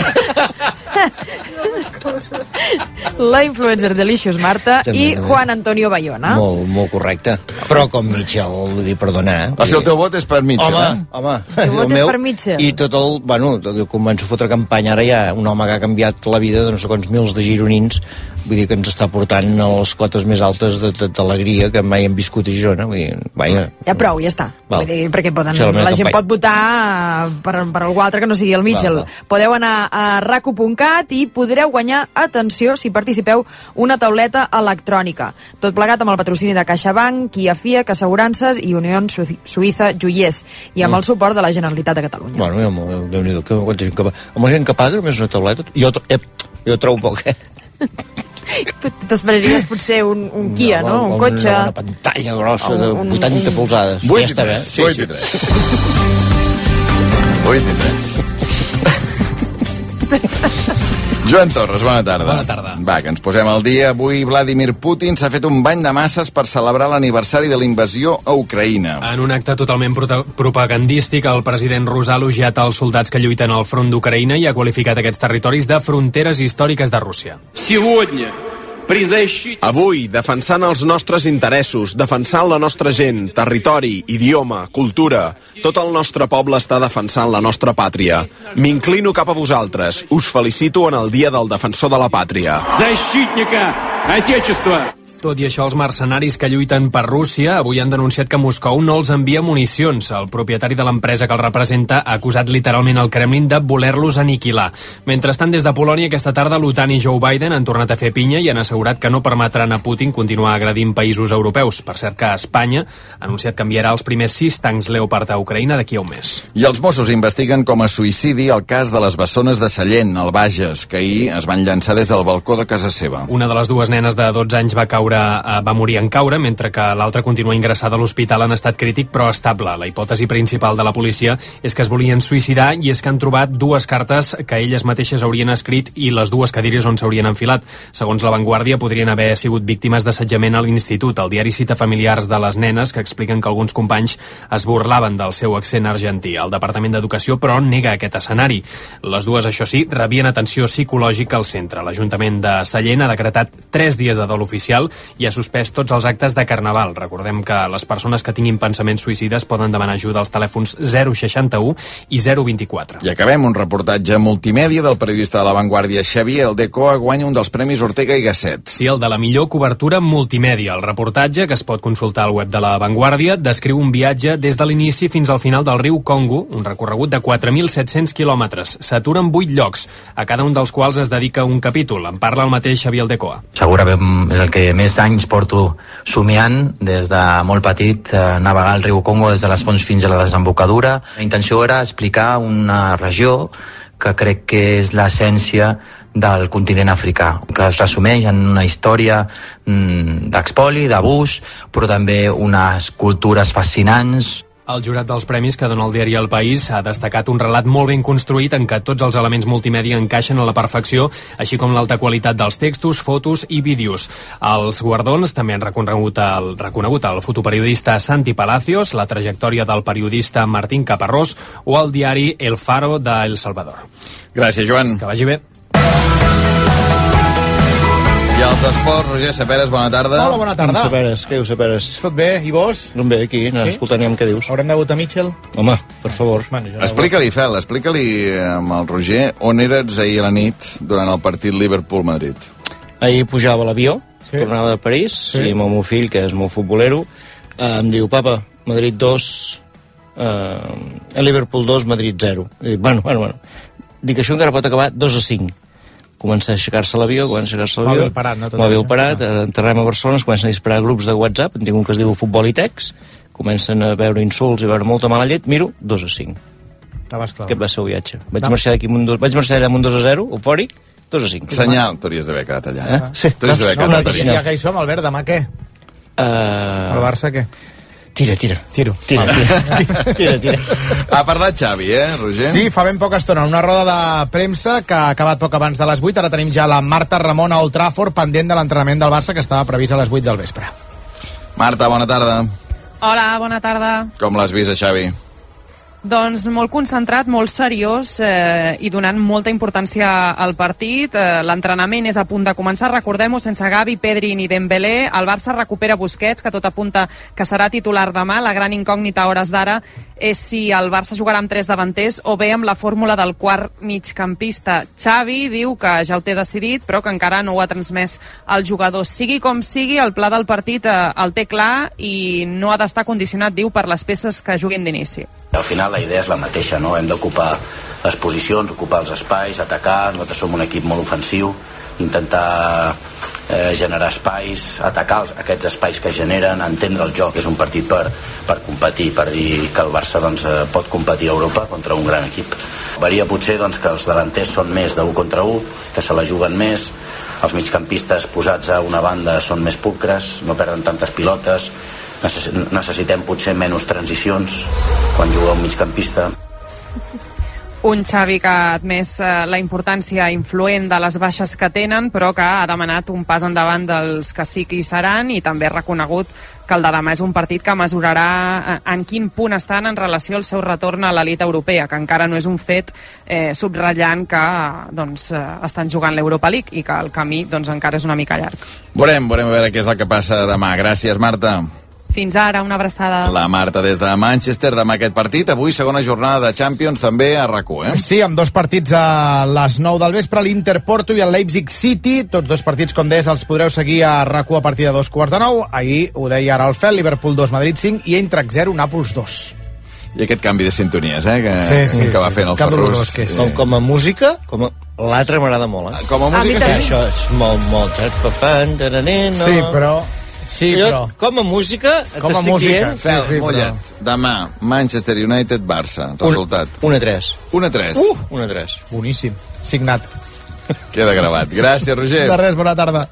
la influencer Delicious Marta També, i també. Juan Antonio Bayona. Molt, molt correcte. Però com Mitchell, vull dir, perdona. Eh? O sigui, el teu vot és per Mitchell, home, eh? Home, teu vot el és per Mitchell. I tot el... Bueno, tot- començo a fotre campanya, ara hi ha un home que ha canviat la vida de no sé quants mils de gironins, vull dir que ens està portant a les cotes més altes d'alegria que mai hem viscut a Girona. Vull dir, vaja, Ja prou, ja està. Val. Vull dir, perquè poden, la la gent campanya. pot votar per, per algú altre que no sigui el Mitchell. Val, val. Podeu anar a raco.cat i podreu guanyar, atenció, si participeu, una tauleta electrònica. Tot plegat amb el patrocini de CaixaBank, Kia FIAC, Assegurances i Unió Su- Suïssa Joiers i amb Mm. el suport de la Generalitat de Catalunya. Bueno, ja, que va... Amb la gent que paga només una tauleta, jo, jo trobo poc, eh? T'esperaries potser un, un Kia, no? Un cotxe. Una pantalla grossa de Un- un- 80 polzades. Vuit ja i està bé. tres, vuit i tres. 8 i 3. Joan Torres, bona tarda. Bona tarda. Va, que ens posem al dia. Avui Vladimir Putin s'ha fet un bany de masses per celebrar l'aniversari de la invasió a Ucraïna. En un acte totalment prota- propagandístic, el president rus ha elogiat els soldats que lluiten al front d'Ucraïna i ha qualificat aquests territoris de fronteres històriques de Rússia. Сегодня при защите Avui, defensant els nostres interessos, defensant la nostra gent, territori, idioma, cultura, tot el nostre poble està defensant la nostra pàtria. M'inclino cap a vosaltres. Us felicito en el Dia del Defensor de la Pàtria. защитника Отечества. Tot i això, els mercenaris que lluiten per Rússia avui han denunciat que Moscou no els envia municions. El propietari de l'empresa que el representa ha acusat literalment el Kremlin de voler-los aniquilar. Mentrestant, des de Polònia, aquesta tarda, l'OTAN i Joe Biden han tornat a fer pinya i han assegurat que no permetran a Putin continuar agredint països europeus. Per cert que Espanya ha anunciat que enviarà els primers sis tancs Leopard a Ucraïna d'aquí a un mes. I els Mossos investiguen com a suïcidi el cas de les bessones de Sallent, al Bages, que ahir es van llançar des del balcó de casa seva. Una de les dues nenes de 12 anys va caure, eh, va morir en caure, mentre que l'altra continua ingressada a l'hospital en estat crític però estable. La hipòtesi principal de la policia és que es volien suïcidar i és que han trobat dues cartes que elles mateixes haurien escrit i les dues cadires on s'haurien enfilat. Segons la Vanguardia, podrien haver sigut víctimes d'assetjament a l'institut. El diari cita familiars de les nenes que expliquen que alguns companys es burlaven del seu accent argentí. El Departament d'Educació, però, nega aquest escenari. Les dues, això sí, rebien atenció psicològica al centre. L'Ajuntament de Sallent ha decretat tres dies de dol oficial i ha suspès tots els actes de Carnaval. Recordem que les persones que tinguin pensaments suïcides poden demanar ajuda als telèfons 061 i 024. I acabem un reportatge multimèdia del periodista de La Vanguardia Xavier Aldecoa guanya un dels Premis Ortega i Gasset. Sí, el de la millor cobertura multimèdia. El reportatge, que es pot consultar al web de La Vanguardia, descriu un viatge des de l'inici fins al final del riu Congo, un recorregut de 4.700 quilòmetres. S'atura en 8 llocs, a cada un dels quals es dedica un capítol. En parla el mateix Xavier Aldecoa. Segurament és el que més anys porto somiant des de molt petit, eh, navegar el riu Congo des de les fonts fins a la desembocadura. La intenció era explicar una regió que crec que és l'essència del continent africà, que es resumeix en una història mm, d'expoli, d'abús, però també unes cultures fascinants, El jurat dels premis que dona el diari El País ha destacat un relat molt ben construït en què tots els elements multimèdia encaixen a la perfecció, així com l'alta qualitat dels textos, fotos i vídeos. Els guardons també han reconegut el, reconegut el fotoperiodista Santi Palacios, la trajectòria del periodista Martín Caparrós o el diari El Faro de El Salvador. Gràcies, Joan. Que vagi bé. I els esports, Roger Saperes, bona tarda. Hola, bona tarda. Saperes, què dius, Saperes? Tot bé, i vos? No bé, aquí, no, Sí? escoltant què dius. Haurem de votar Mitchell? Home, per favor. Bueno, Explica-li, Fel, explica-li amb el Roger on eres ahir a la nit durant el partit Liverpool-Madrid. Ahir pujava l'avió, Sí. sí. tornava de París, Sí. i amb el meu fill, que és molt futbolero, eh, em diu, papa, Madrid 2, eh, el Liverpool 2, Madrid 0. I dic, bueno, bueno, bueno. Dic, això encara pot acabar 2 a 5. Comença a aixecar-se l'avió, comença a aixecar-se l'avió. Mòbil parat, no? Tot Mòbil això. parat, eh, enterrem a Barcelona, es comencen a disparar grups de WhatsApp, en tinc un que es diu Futbol i Tex, comencen a veure insults i a veure molta mala llet, miro, 2 a 5. Estaves clar. Aquest va ser el viatge. Vaig No. marxar d'aquí amb un dos, vaig marxar allà amb un 2 a 0, eufòric, 2 a 5. Senyal, t'hauries d'haver quedat allà. Eh? Sí. T'hauries d'haver quedat allà. ja que hi som, Albert, demà què? Uh... El Barça què? Tira, tira. Tiro. Tira, tira. tira, tira. Ha parlat Xavi, eh, Roger? Sí, fa ben poca estona, una roda de premsa que ha acabat poc abans de les 8. Ara tenim ja la Marta Ramon a Old Trafford, pendent de l'entrenament del Barça, que estava previst a les 8 del vespre. Marta, bona tarda. Hola, bona tarda. Com l'has vist, a Xavi? Doncs molt concentrat, molt seriós eh, i donant molta importància al partit. Eh, L'entrenament és a punt de començar, recordem-ho, sense Gavi, Pedri ni Dembélé. El Barça recupera Busquets, que tot apunta que serà titular demà. La gran incògnita a hores d'ara és si el Barça jugarà amb tres davanters o bé amb la fórmula del quart migcampista. Xavi diu que ja ho té decidit, però que encara no ho ha transmès al jugador. Sigui com sigui, el pla del partit eh, el té clar i no ha d'estar condicionat, diu, per les peces que juguin d'inici. Al final la idea és la mateixa, no? Hem d'ocupar les posicions, ocupar els espais, atacar, nosaltres som un equip molt ofensiu, intentar eh, generar espais, atacar els, aquests espais que generen, entendre el joc, és un partit per, per competir, per dir que el Barça doncs, eh, pot competir a Europa contra un gran equip. Varia potser doncs, que els davanters són més 1 contra 1, que se la juguen més, els migcampistes posats a una banda són més pulcres, no perden tantes pilotes, necessitem potser menys transicions quan juga un migcampista. Un Xavi que ha admès eh, la importància influent de les baixes que tenen, però que ha demanat un pas endavant dels que sí que hi seran i també ha reconegut que el de demà és un partit que mesurarà eh, en quin punt estan en relació al seu retorn a l'elit europea, que encara no és un fet eh, subratllant que doncs, eh, estan jugant l'Europa League i que el camí doncs, encara és una mica llarg. Veurem, veurem a veure què és el que passa demà. Gràcies, Marta. Fins ara, una abraçada. La Marta des de Manchester, demà aquest partit. Avui segona jornada de Champions, també a rac eh? Sí, amb dos partits a les 9 del vespre, l'Inter Porto i el Leipzig City. Tots dos partits, com deies, els podreu seguir a rac a partir de dos quarts de nou. Ahir ho deia ara el Fel, Liverpool 2, Madrid 5 i Eintracht 0, Nàpols 2. I aquest canvi de sintonies, eh, que, Sí, sí, que va sí. fent el Que Ferrus. que és. Com, com a música, com a... l'altre m'agrada molt, eh? Com a música, sí. sí. Això és molt, molt... eh? Sí, però... Sí, Jo, però... Com a música, Com a música, dient... Fel, sí, mulla't. Demà, Manchester United-Barça. Resultat. 1 a 3. 1 a 3. Uh! 1 a 3. Boníssim. Signat. Queda gravat. Gràcies, Roger. De res, bona tarda.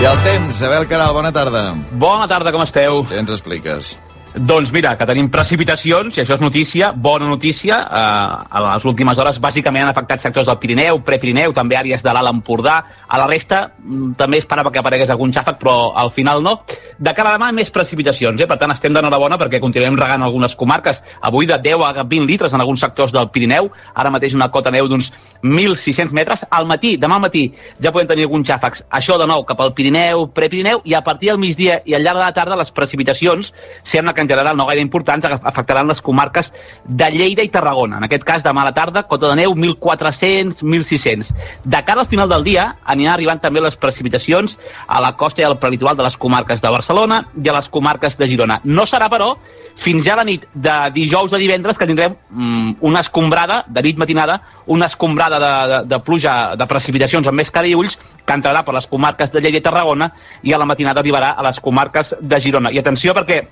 I el temps, Abel Caral, bona tarda. Bona tarda, com esteu? Què ens expliques? Doncs mira, que tenim precipitacions, i això és notícia, bona notícia. Eh, a les últimes hores, bàsicament, han afectat sectors del Pirineu, Prepirineu, també àrees de l'Alt Empordà. A la resta, mm, també esperava que aparegués algun xàfec, però al final no. De cara a demà, més precipitacions, eh? per tant, estem d'enhorabona perquè continuem regant algunes comarques. Avui de 10 a 20 litres en alguns sectors del Pirineu, ara mateix una cota neu d'uns 1.600 metres. Al matí, demà al matí, ja podem tenir alguns xàfecs. Això, de nou, cap al Pirineu, Prepirineu, i a partir del migdia i al llarg de la tarda les precipitacions sembla que en general no gaire importants afectaran les comarques de Lleida i Tarragona. En aquest cas, demà a la tarda, cota de neu 1.400, 1.600. De cara al final del dia, aniran arribant també les precipitacions a la costa i al prelitoral de les comarques de Barcelona i a les comarques de Girona. No serà, però, fins ja la nit de dijous a divendres que tindrem mm, una escombrada, de nit matinada, una escombrada de, de, de pluja, de precipitacions amb més cara i ulls, que entrarà per les comarques de Lleida i Tarragona i a la matinada arribarà a les comarques de Girona. I atenció perquè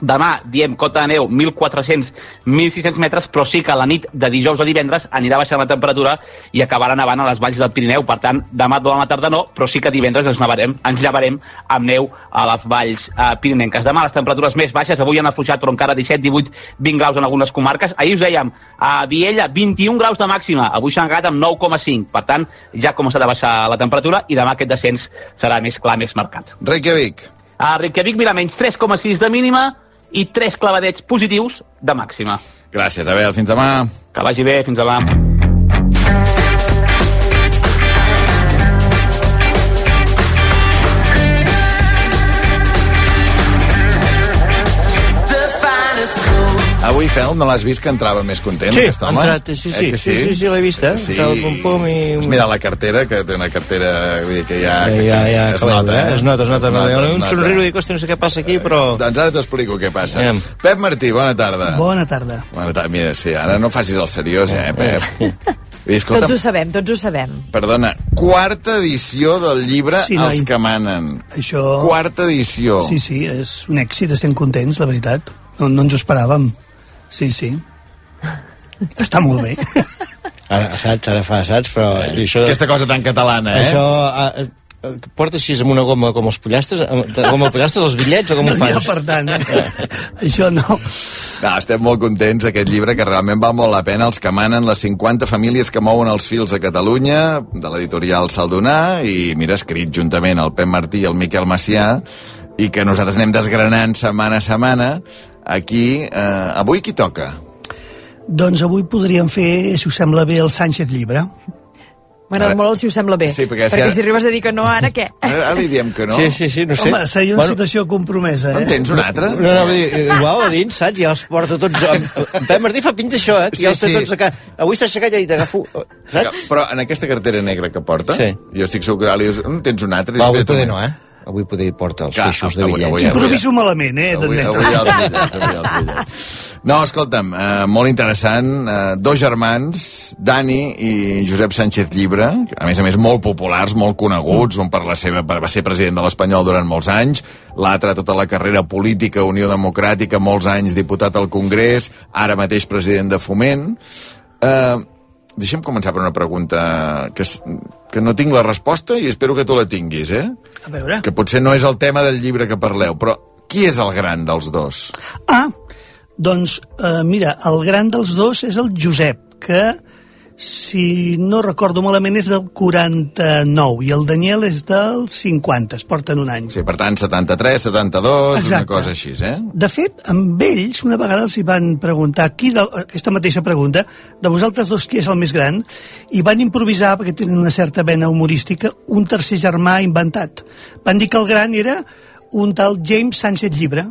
demà diem cota de neu 1.400-1.600 metres, però sí que a la nit de dijous a divendres anirà baixant la temperatura i acabarà nevant a les valls del Pirineu. Per tant, demà durant la tarda no, però sí que divendres ens, nevarem, ens llevarem amb neu a les valls eh, pirinenques. Demà les temperatures més baixes, avui han afluixat però encara 17, 18, 20 graus en algunes comarques. Ahir us dèiem, a Viella 21 graus de màxima, avui s'han acabat amb 9,5. Per tant, ja ha començat a baixar la temperatura i demà aquest descens serà més clar, més marcat. Reykjavik. A Reykjavik, mira, menys 3,6 de mínima i 3 clavadets positius de màxima. Gràcies, Abel. Fins demà. Que vagi bé, fins demà. Avui, Fel, no l'has vist que entrava més content, Sí, aquest home? entrat, sí, sí, Eh que sí, sí, sí, l'he vist, eh? Sí. Entrava pum, pum i- Has mirat la cartera, que té una cartera vull dir, que ja... Ja, ja, ja, es, nota, eh? Es nota, es nota. Es nota, es un nota. somriure i dic, hòstia, no sé què passa aquí, però... Doncs ara t'explico què passa. Anem. Pep Martí, bona tarda. Bona tarda. Bona tarda. Mira, sí, ara no facis el seriós, eh, Pep? I, escolta, Tots ho sabem, tots ho sabem. perdona, quarta edició del llibre Sí, noi. Els que manen. Això... Quarta edició. Sí, sí, és un èxit, estem contents, la veritat. No, no ens ho esperàvem. Sí, sí. Està molt bé. Ara, saps, ara fa, saps? Però Eh, això... Aquesta cosa tan catalana, eh? Això... ah, eh, porta així amb una goma com els pollastres, com els pollastres, els bitllets, o com ho No ha fas? per tant, eh? Això no. No, estem molt contents, aquest llibre, que realment val molt la pena, els que manen les 50 famílies que mouen els fils a Catalunya, de l'editorial Saldonar, i mira, escrit juntament el Pep Martí i el Miquel Macià, i que nosaltres anem desgranant setmana a setmana, aquí... Eh, avui qui toca? Doncs avui podríem fer, si us sembla bé, el Sánchez Llibre. M'agrada molt el si us sembla bé. Sí, perquè si perquè ara- si arribes a dir que no, ara què? Ara, ara li diem que no. Sí, sí, sí, no sé. Home, seria una Bueno, situació compromesa, eh? En tens un altre? No, no, vull dir, igual a dins, saps? Ja els porta tots... En, Pep Martí fa pinta això, eh? Que ja els té Sí, sí. tots a casa. Avui s'ha aixecat i ha dit, agafo... Saps? Però en aquesta cartera negra que porta, Sí. jo estic segur que ara li dius, "Mm, tens un altre? Va, avui poder no, eh? Avui poder porta els Clar, feixos de avui- bitllets. avui- avui- Improviso malament, eh? Avui, d'admetre. avui els bitllets, avui els bitllets. No, escolta'm, eh, molt interessant. Eh, dos germans, Dani i Josep Sánchez Llibre, a més a més molt populars, molt coneguts, un per la seva, per, va ser president de l'Espanyol durant molts anys, l'altre tota la carrera política, Unió Democràtica, molts anys diputat al Congrés, ara mateix president de Foment. Eh, deixa'm començar per una pregunta que, que no tinc la resposta i espero que tu la tinguis, eh? A veure. Que potser no és el tema del llibre que parleu, però qui és el gran dels dos? Ah, doncs, eh, mira, el gran dels dos és el Josep, que, si no recordo malament, és del 49, i el Daniel és del 50, es porten un any. Sí, per tant, 73, 72, Exacte. una cosa així, eh? De fet, amb ells, una vegada els hi van preguntar, qui de, aquesta mateixa pregunta, de vosaltres dos qui és el més gran, i van improvisar, perquè tenen una certa vena humorística, un tercer germà inventat. Van dir que el gran era un tal James Sánchez Llibre,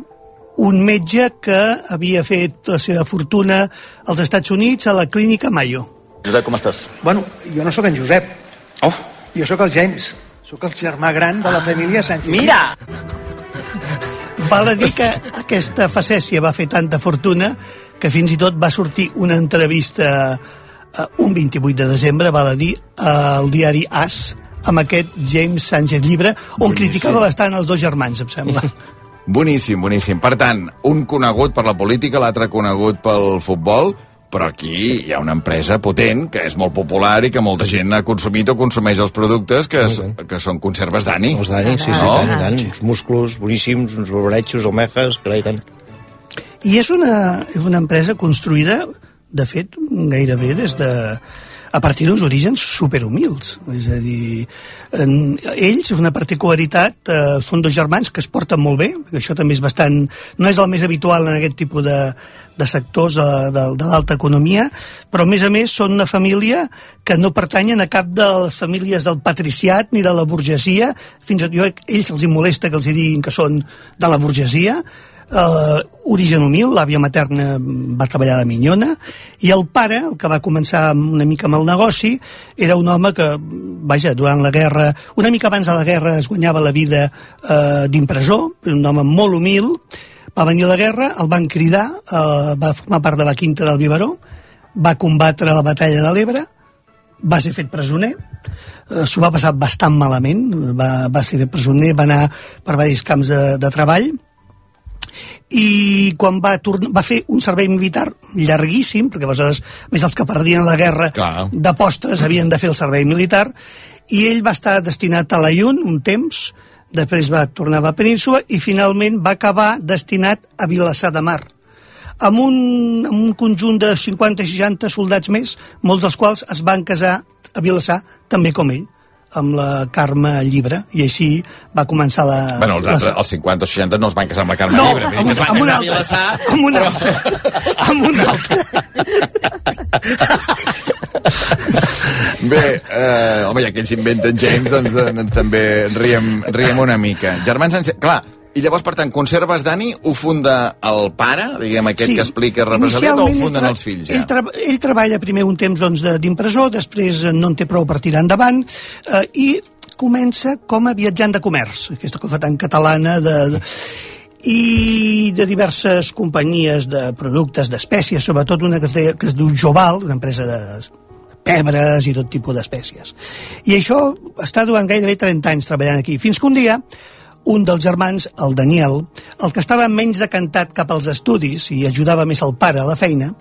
un metge que havia fet la seva fortuna als Estats Units a la clínica Mayo. Josep, com estàs? Bueno, jo no sóc en Josep. Oh. Jo sóc el James. Sóc el germà gran de la família Sánchez. Mira! Val a dir que aquesta facècia va fer tanta fortuna que fins i tot va sortir una entrevista eh, un 28 de desembre, val a dir, al diari As, amb aquest James Sánchez Llibre, on Boníssim. criticava bastant els dos germans, em sembla. Boníssim, boníssim. Per tant, un conegut per la política, l'altre conegut pel futbol, però aquí hi ha una empresa potent que és molt popular i que molta gent ha consumit o consumeix els productes que, és, que són conserves d'Ani. Els Dani, sí, sí, No? tant, i tant. Uns músculs boníssims, uns barbaretxos, almejas, carai, tant. I és una, és una empresa construïda, de fet, gairebé des de a partir d'uns orígens superhumils. És a dir, en, ells, és una particularitat, eh, són dos germans que es porten molt bé, que això també és bastant... No és el més habitual en aquest tipus de, de sectors de, de, de l'alta economia, però a més a més són una família que no pertanyen a cap de les famílies del patriciat ni de la burgesia, fins i tot jo, ells els hi molesta que els hi diguin que són de la burgesia, eh, origen humil, l'àvia materna va treballar de minyona, i el pare, el que va començar una mica amb el negoci, era un home que, vaja, durant la guerra, una mica abans de la guerra es guanyava la vida eh, d'impresor, un home molt humil, va venir la guerra, el van cridar, eh, va formar part de la quinta del Biberó, va combatre la batalla de l'Ebre, va ser fet presoner, eh, s'ho va passar bastant malament, va, va ser fet presoner, va anar per diversos camps de, de treball, i quan va, tornar, va fer un servei militar llarguíssim, perquè aleshores, més els que perdien la guerra Clar. de postres havien de fer el servei militar, i ell va estar destinat a l'Aiun un temps, després va tornar a la península i finalment va acabar destinat a Vilassar de Mar. Amb un, amb un conjunt de 50-60 soldats més, molts dels quals es van casar a Vilassar, també com ell, amb la Carme Llibre, i així va començar la... Bueno, els, la- altres, els 50 o 60 no es van casar amb la Carme No, Llibre. amb, amb un casar a altre, Vilassar, amb un però- altre, amb un altre. Bé, eh, home, ja que ells s'inventen James, doncs, doncs també riem, riem una mica. Germans Sánchez, clar, i llavors, per tant, Conserves Dani ho funda el pare, diguem, aquest que explica represaliat, o ho funden ell els fills Ell, ja? tra ell treballa primer un temps doncs, de- d'impressor, després eh, no en té prou per tirar endavant, eh, i comença com a viatjant de comerç, aquesta cosa tan catalana de, de i de diverses companyies de productes, d'espècies, sobretot una que es, deia, que es diu Joval, una empresa de pebres i tot tipus d'espècies. I això està durant gairebé 30 anys treballant aquí, fins que un dia un dels germans, el Daniel, el que estava menys decantat cap als estudis i ajudava més el pare a la feina,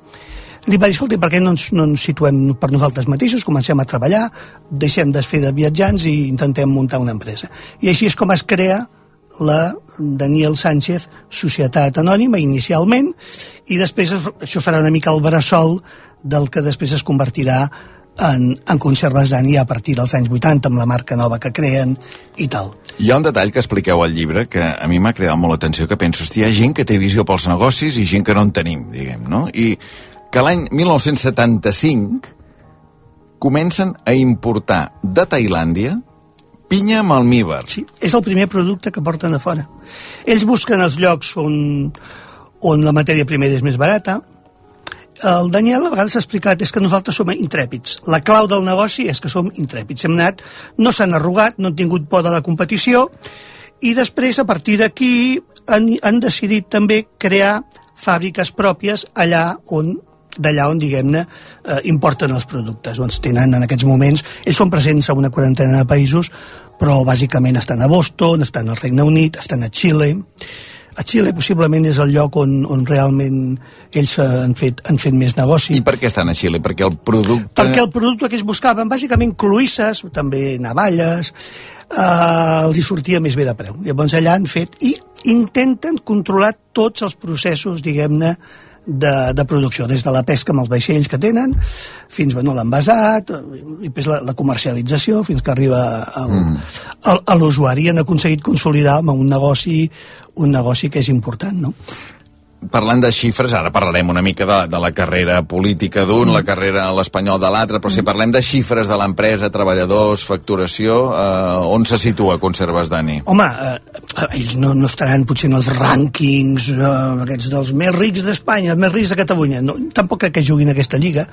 li va dir, escolta, per què no ens, no ens situem per nosaltres mateixos, comencem a treballar, deixem de fer de viatjants i intentem muntar una empresa. I així és com es crea la Daniel Sánchez Societat Anònima inicialment i després es- això serà una mica el bressol del que després es convertirà en, en Conserves Dani a partir dels anys 80 amb la marca nova que creen i tal. Hi ha un detall que expliqueu al llibre que a mi m'ha cridat molt l'atenció, que penso, hòstia, hi ha gent que té visió pels negocis i gent que no en tenim, diguem, no? I que l'any 1975 comencen a importar de Tailàndia pinya amb almíbar. Sí, és el primer producte que porten a fora. Ells busquen els llocs on, on la matèria primera és més barata, el Daniel a vegades ha explicat és que nosaltres som intrèpids. La clau del negoci és que som intrèpids. Hem anat, no s'han arrugat, no han tingut por de la competició i després, a partir d'aquí, han, han decidit també crear fàbriques pròpies allà on d'allà on, diguem-ne, eh, importen els productes. Doncs tenen en aquests moments, ells són presents a una quarantena de països, però bàsicament estan a Boston, estan al Regne Unit, estan a Xile, a Xile possiblement és el lloc on, on realment ells han fet, han fet més negoci. I per què estan a Xile? Perquè el producte... Perquè el producte que ells buscaven, bàsicament cloïsses, també navalles, eh, els hi sortia més bé de preu. Llavors allà han fet i intenten controlar tots els processos, diguem-ne, de, de producció, des de la pesca amb els vaixells que tenen, fins bueno, l'envasat, i després la, la comercialització, fins que arriba al, mm. al, a l'usuari. Han aconseguit consolidar amb un negoci, un negoci que és important, no? Parlant de xifres, ara parlarem una mica de, de la carrera política d'un, mm. la carrera a l'espanyol de l'altre, però si Mm. parlem de xifres de l'empresa, treballadors, facturació, eh, on se situa Conserves Dani? Home, eh, ells no, no estaran potser en els rànquings eh, aquests dels més rics d'Espanya, els més rics de Catalunya. No, tampoc crec que juguin aquesta lliga,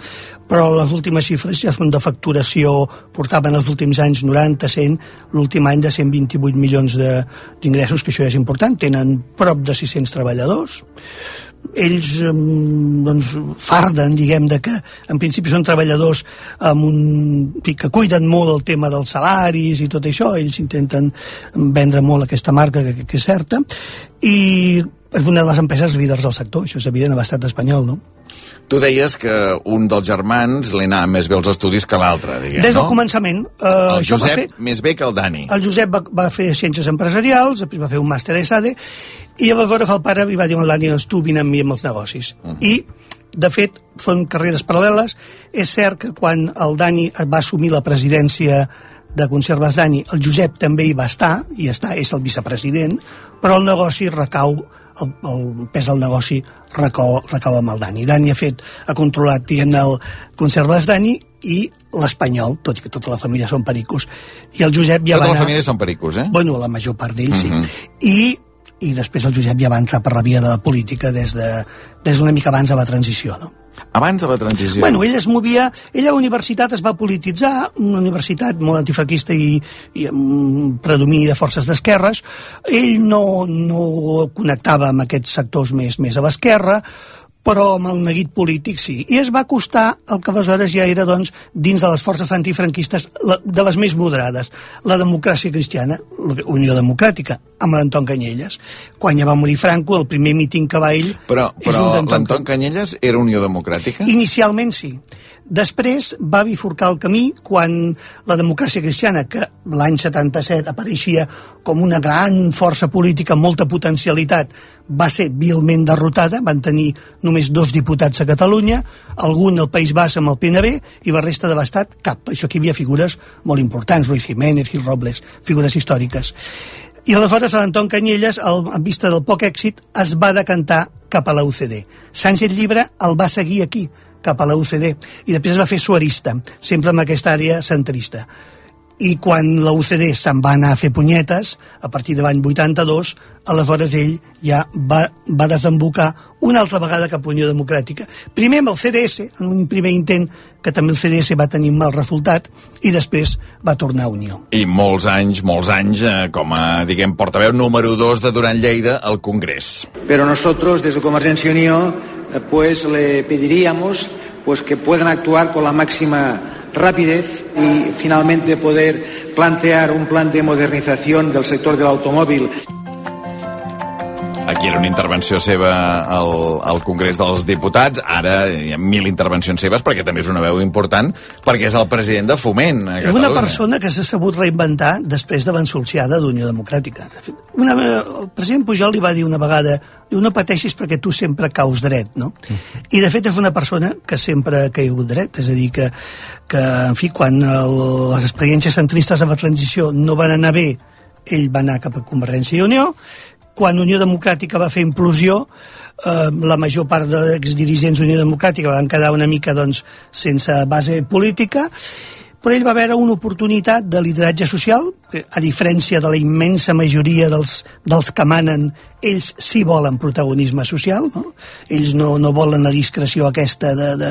però les últimes xifres ja són de facturació, portaven els últims anys 90, 100, l'últim any de 128 milions de- d'ingressos, que això és important. Tenen prop de 600 treballadors, ells doncs, farden, diguem, de que en principi són treballadors amb un, que cuiden molt el tema dels salaris i tot això, ells intenten vendre molt aquesta marca que, que és certa i és una de les empreses líders del sector, això és evident a l'estat espanyol, no? Tu deies que un dels germans li anava més bé els estudis que l'altre, diguem, Des del no? començament, eh, El això va Josep fer... més bé que el Dani. El Josep va, va fer ciències empresarials, després va fer un màster a ESADE, i aleshores el pare li va dir al Dani, doncs tu vine amb mi amb els negocis. Mhm. I, de fet, són carreres paral·leles. És cert que quan el Dani va assumir la presidència de Conserves Dani, el Josep també hi va estar, i està, és el vicepresident, però el negoci recau, el, el pes del negoci recau, recau amb el Dani. Dani ha fet, ha controlat, diguem el Conserves Dani i l'espanyol, tot i que tota la família són pericos. I el Josep ja Tota va la anar... família són pericos, eh? Bueno, la major part d'ells, Mhm. sí. I, I després el Josep ja va entrar per la via de la política des de, des d'una mica abans de la transició, no? Abans de la transició. Bueno, ell es movia... Ell a la universitat es va polititzar, una universitat molt antifranquista i, i amb predomini de forces d'esquerres. Ell no, no connectava amb aquests sectors més, més a l'esquerra, però amb el neguit polític sí. I es va acostar el que aleshores ja era, doncs, dins de les forces antifranquistes, la, de les més moderades, la democràcia cristiana, la Unió Democràtica, amb l'Anton Canyelles. Quan ja va morir Franco, el primer míting que va ell Però, però l'Anton Canyelles era Unió Democràtica? Inicialment sí. Després va bifurcar el camí quan la democràcia cristiana, que l'any 77 apareixia com una gran força política amb molta potencialitat, va ser vilment derrotada, van tenir només dos diputats a Catalunya, algun al País Bas amb el PNB i la resta de l'Estat cap. Això aquí hi havia figures molt importants, Ruiz Jiménez, Gil Robles, figures històriques. I aleshores l'Anton Canyelles, en vista del poc èxit, es va decantar cap a la UCD. Sánchez Llibre el va seguir aquí, cap a la UCD, i després va fer suarista, sempre amb aquesta àrea centrista. I quan la UCD se'n va anar a fer punyetes, a partir de l'any 82, aleshores ell ja va, va desembocar una altra vegada cap a Unió Democràtica. Primer amb el CDS, en un primer intent que també el CDS va tenir un mal resultat, i després va tornar a Unió. I molts anys, molts anys, eh, com a, diguem, portaveu número 2 de Duran Lleida al Congrés. Pero nosotros, desde Comercianza y Unión, eh, pues le pediríamos pues, que puedan actuar con la máxima rapidez y finalmente poder plantear un plan de modernización del sector del automóvil. Aquí era una intervenció seva al, al Congrés dels Diputats, ara hi ha mil intervencions seves perquè també és una veu important, perquè és el president de Foment a És una persona que s'ha sabut reinventar després de l'ensolciada d'Unió Democràtica. Una, el president Pujol li va dir una vegada no pateixis perquè tu sempre caus dret, no? I de fet és una persona que sempre ha caigut dret, és a dir, que, que en fi, quan el, les experiències centristes de la transició no van anar bé ell va anar cap a Convergència i Unió, quan Unió Democràtica va fer implosió, eh, la major part d'exdirigents d'Unió Democràtica van quedar una mica doncs, sense base política, però ell va veure una oportunitat de lideratge social, que, a diferència de la immensa majoria dels, dels que manen, ells sí volen protagonisme social, no? ells no, no volen la discreció aquesta de, de,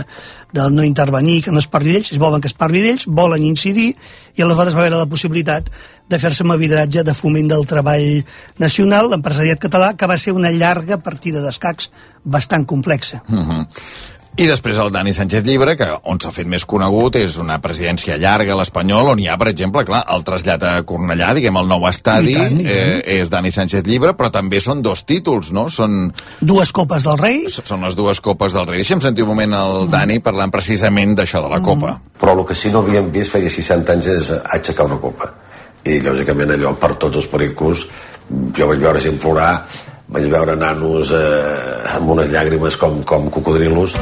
de no intervenir, que no es parli d'ells, ells volen que es parli d'ells, volen incidir, i aleshores va veure la possibilitat de fer-se amb el lideratge de foment del treball nacional, l'empresariat català, que va ser una llarga partida d'escacs bastant complexa. Uh -huh. I després el Dani Sánchez Llibre, que on s'ha fet més conegut és una presidència llarga a l'Espanyol, on hi ha, per exemple, clar, el trasllat a Cornellà, diguem, el nou estadi, I tant, i tant. eh, és Dani Sánchez Llibre, però també són dos títols, no? Són... Dues copes del rei. Són les dues copes del rei. Deixa'm sentir un moment el Dani parlant precisament d'això, de la copa. però el que sí no havíem vist feia 60 anys és aixecar una copa i lògicament allò per tots els pericos jo vaig veure gent plorar vaig veure nanos eh, amb unes llàgrimes com, com cocodrilos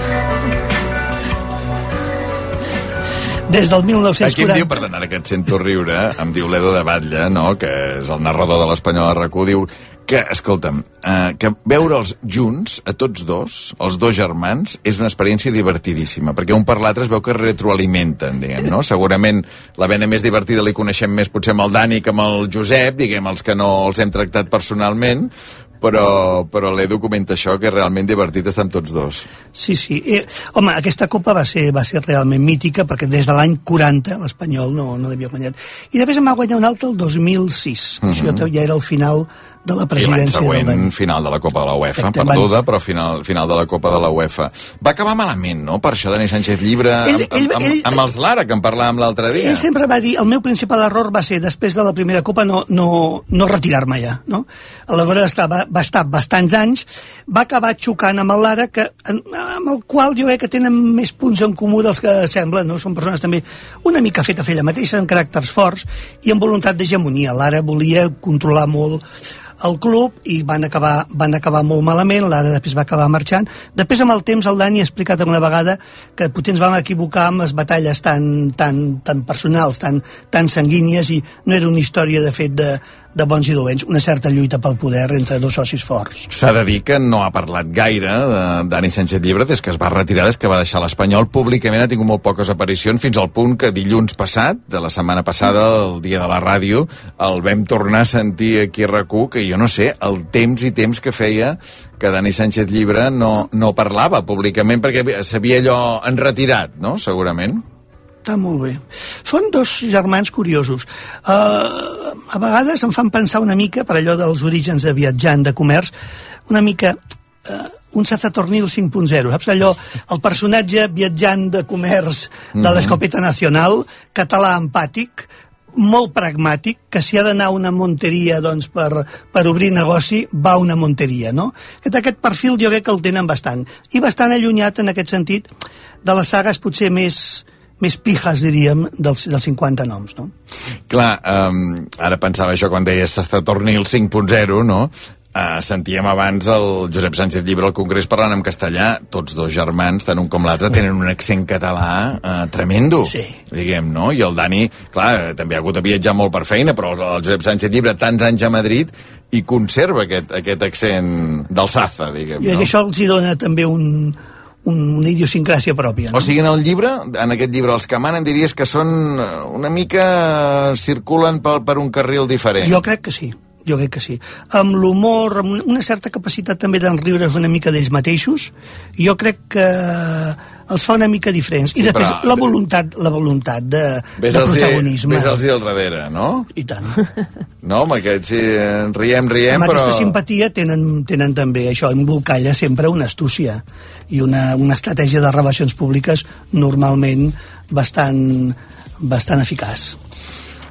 Des del Aquí em 1940... diu, perdona, ara que et sento riure, em diu l'Edo de Batlle, no?, que és el narrador de l'Espanyol a rac diu que, escolta'm, eh, que veure'ls junts, a tots dos, els dos germans, és una experiència divertidíssima, perquè un per l'altre es veu que es retroalimenten, diguem, no? Segurament la vena més divertida li coneixem més potser amb el Dani que amb el Josep, diguem, els que no els hem tractat personalment, però, però l'Edu comenta això, que realment divertit estar amb tots dos. Sí, sí. Eh, home, aquesta copa va ser, va ser realment mítica perquè des de l'any 40 l'Espanyol no, no l'havia guanyat. I després em va guanyar un altre el 2006, que Mhm. això ja era el final de la I l'any presidència del següent, Dani. final de la Copa de la UEFA, Exacte, perduda, però final, final de la Copa de la UEFA. Va acabar malament, no?, per això Dani Sánchez Llibre, Ell- amb, amb, amb, ell- amb els Lara, que en parlàvem l'altre dia. Ell sempre va dir, el meu principal error va ser, després de la primera copa, no, no, no retirar-me ja. No? Aleshores estava, va estar bastants anys, va acabar xocant amb el Lara, que, amb el qual jo crec que tenen més punts en comú dels que semblen. No? Són persones també una mica fetes a ella mateixa, amb caràcters forts i amb voluntat d'hegemonia. Lara volia controlar molt el club i van acabar, van acabar molt malament, l'ara després va acabar marxant. Després, amb el temps, el Dani ha explicat alguna vegada que potser ens vam equivocar amb les batalles tan, tan, tan personals, tan, tan sanguínies, i no era una història, de fet, de, de bons i dolents, una certa lluita pel poder entre dos socis forts. S'ha de dir que no ha parlat gaire de Dani Sánchez Llibre des que es va retirar, des que va deixar l'Espanyol. Públicament ha tingut molt poques aparicions, fins al punt que dilluns passat, de la setmana passada, el dia de la ràdio, el vam tornar a sentir aquí a rac que jo no sé, el temps i temps que feia que Dani Sánchez Llibre no, no parlava públicament perquè s'havia allò enretirat, no?, segurament. Està molt bé. Són dos germans curiosos. Uh, a vegades em fan pensar una mica, per allò dels orígens de viatjant, de comerç, una mica uh, un Sazatornil 5.0, saps allò? El personatge viatjant de comerç de Mhm. l'Escopeta Nacional, català empàtic, molt pragmàtic, que si ha d'anar a una monteria doncs, per, per obrir negoci, va a una monteria, no? Aquest, aquest perfil jo crec que el tenen bastant. I bastant allunyat, en aquest sentit, de les sagues potser més, més pijas, diríem, dels, dels 50 noms, no? Clar, um, ara pensava això quan deies Sazatornil 5.0, no? Uh, sentíem abans el Josep Sánchez Llibre al Congrés parlant en castellà, tots dos germans, tant un com l'altre, tenen un accent català uh, tremendo, sí. diguem, no? I el Dani, clar, també ha hagut de viatjar molt per feina, però el Josep Sánchez Llibre tants anys a Madrid i conserva aquest, aquest accent d'alçaza, diguem, I no? això els hi dona també un, una idiosincràsia pròpia, no? O sigui, en el llibre, en aquest llibre, els que manen diries que són eh, una mica... circulen per, per un carril diferent. Jo crec que sí, jo crec que sí. Amb l'humor, amb una- una certa capacitat també d'enriure's una mica d'ells mateixos, jo crec que els fa una mica diferents. I Sí, després però- la voluntat, la voluntat de, Ves de protagonisme. Ves els al darrere, no? I tant. No, amb aquests sí, riem, riem, amb però... aquesta simpatia tenen, tenen també això, embolcalla sempre una astúcia i una, una estratègia de relacions públiques normalment bastant, bastant eficaç.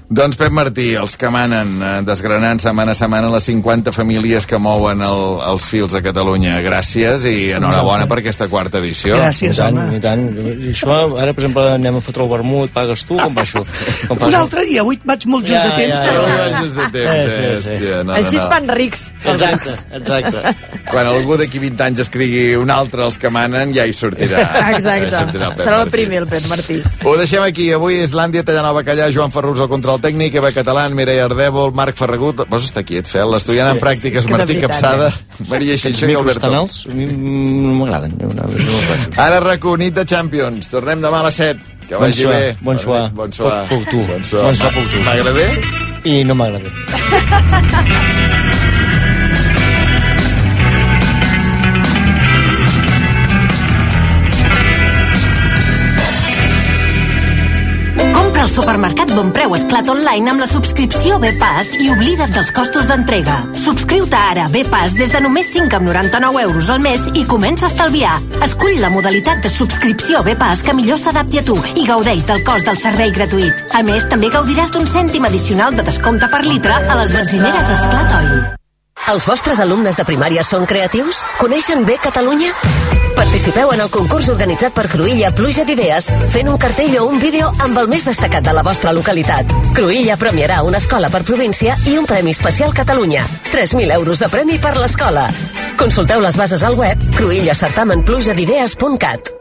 Doncs Pep Martí, els que manen, eh, desgranant setmana a setmana les 50 famílies que mouen el, els fils a Catalunya. Gràcies i enhorabona per aquesta quarta edició. I tant, i tant. I això, ara, per exemple, anem a fotre el vermut, pagues tu, com va això? Com Un altre dia, avui vaig molt just Ja, de temps. ja, però- ja, ja. Just de temps, Sí, sí, sí. hòstia, no, Així no, es no. fan rics. Exacte, exacte. Quan algú d'aquí 20 anys escrigui un altre els que manen, ja hi sortirà. Exacte. Ja hi sortirà el Pep Serà el Martí. primer, el Pep Martí. Ho deixem aquí. Avui Islàndia, Tallanova, Bacallà, Joan Ferrus al control el tècnic Eva Catalán, Mireia Ardèvol, Marc Ferragut, vols estar quiet, Fel, l'estudiant en pràctiques de Martí veritat, Capçada, eh? Maria Xinxó i Alberto. mi no m'agraden. No, no, no, Ara RAC1, nit de Champions. Tornem demà a les 7. Que Bon vagi suar, bé. bon suar. Bon suar. Puc, puc tu. Bon suar. Bon suar, puc tu. M'agrada? I no m'agrada. al supermercat Bon Preu Esclat Online amb la subscripció B-Pass i oblida't dels costos d'entrega. Subscriu-te ara a B-Pass des de només 5,99 euros al mes i comença a estalviar. Escull la modalitat de subscripció B-Pass que millor s'adapti a tu i gaudeix del cost del servei gratuït. A més, també gaudiràs d'un cèntim addicional de descompte per litre a les benzineres Esclat Oil. Els vostres alumnes de primària són creatius? Coneixen bé Catalunya? Participeu en el concurs organitzat per Cruïlla Pluja d'Idees fent un cartell o un vídeo amb el més destacat de la vostra localitat. Cruïlla premiarà una escola per província i un Premi Especial Catalunya. 3.000 euros de premi per l'escola. Consulteu les bases al web cruïllacertamenplujadidees.cat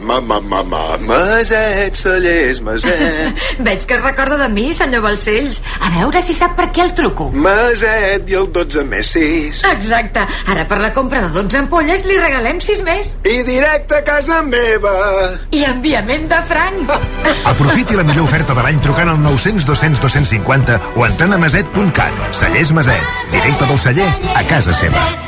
Ma, ma, ma, ma, Maset, cellers, Maset. Veig que es recorda de mi, senyor Balcells. A veure si sap per què el truco. Maset i el 12 més 6. Exacte. Ara per la compra de 12 ampolles li regalem 6 més. I directe a casa meva. I enviament de franc. Aprofiti la millor oferta de l'any trucant al 900 200 250 o entrant a maset.cat. Cellers Maset. Directe del celler a casa seva.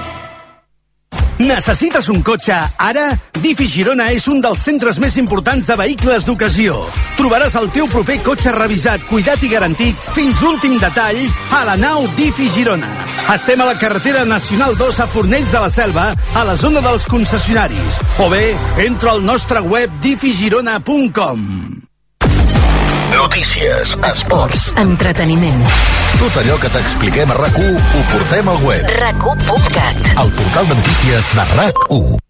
Necessites un cotxe? Ara, Difi Girona és un dels centres més importants de vehicles d'ocasió. Trobaràs el teu proper cotxe revisat, cuidat i garantit fins l'últim detall a la nau Difi Girona. Estem a la carretera Nacional 2 a Fornells de la Selva, a la zona dels concessionaris. O bé, entra al nostre web difigirona.com. Notícies, esports, Entreteniment. tot allò que t'expliquem a RAC1 ho portem al web. RAC1.cat El portal de notícies de RAC1.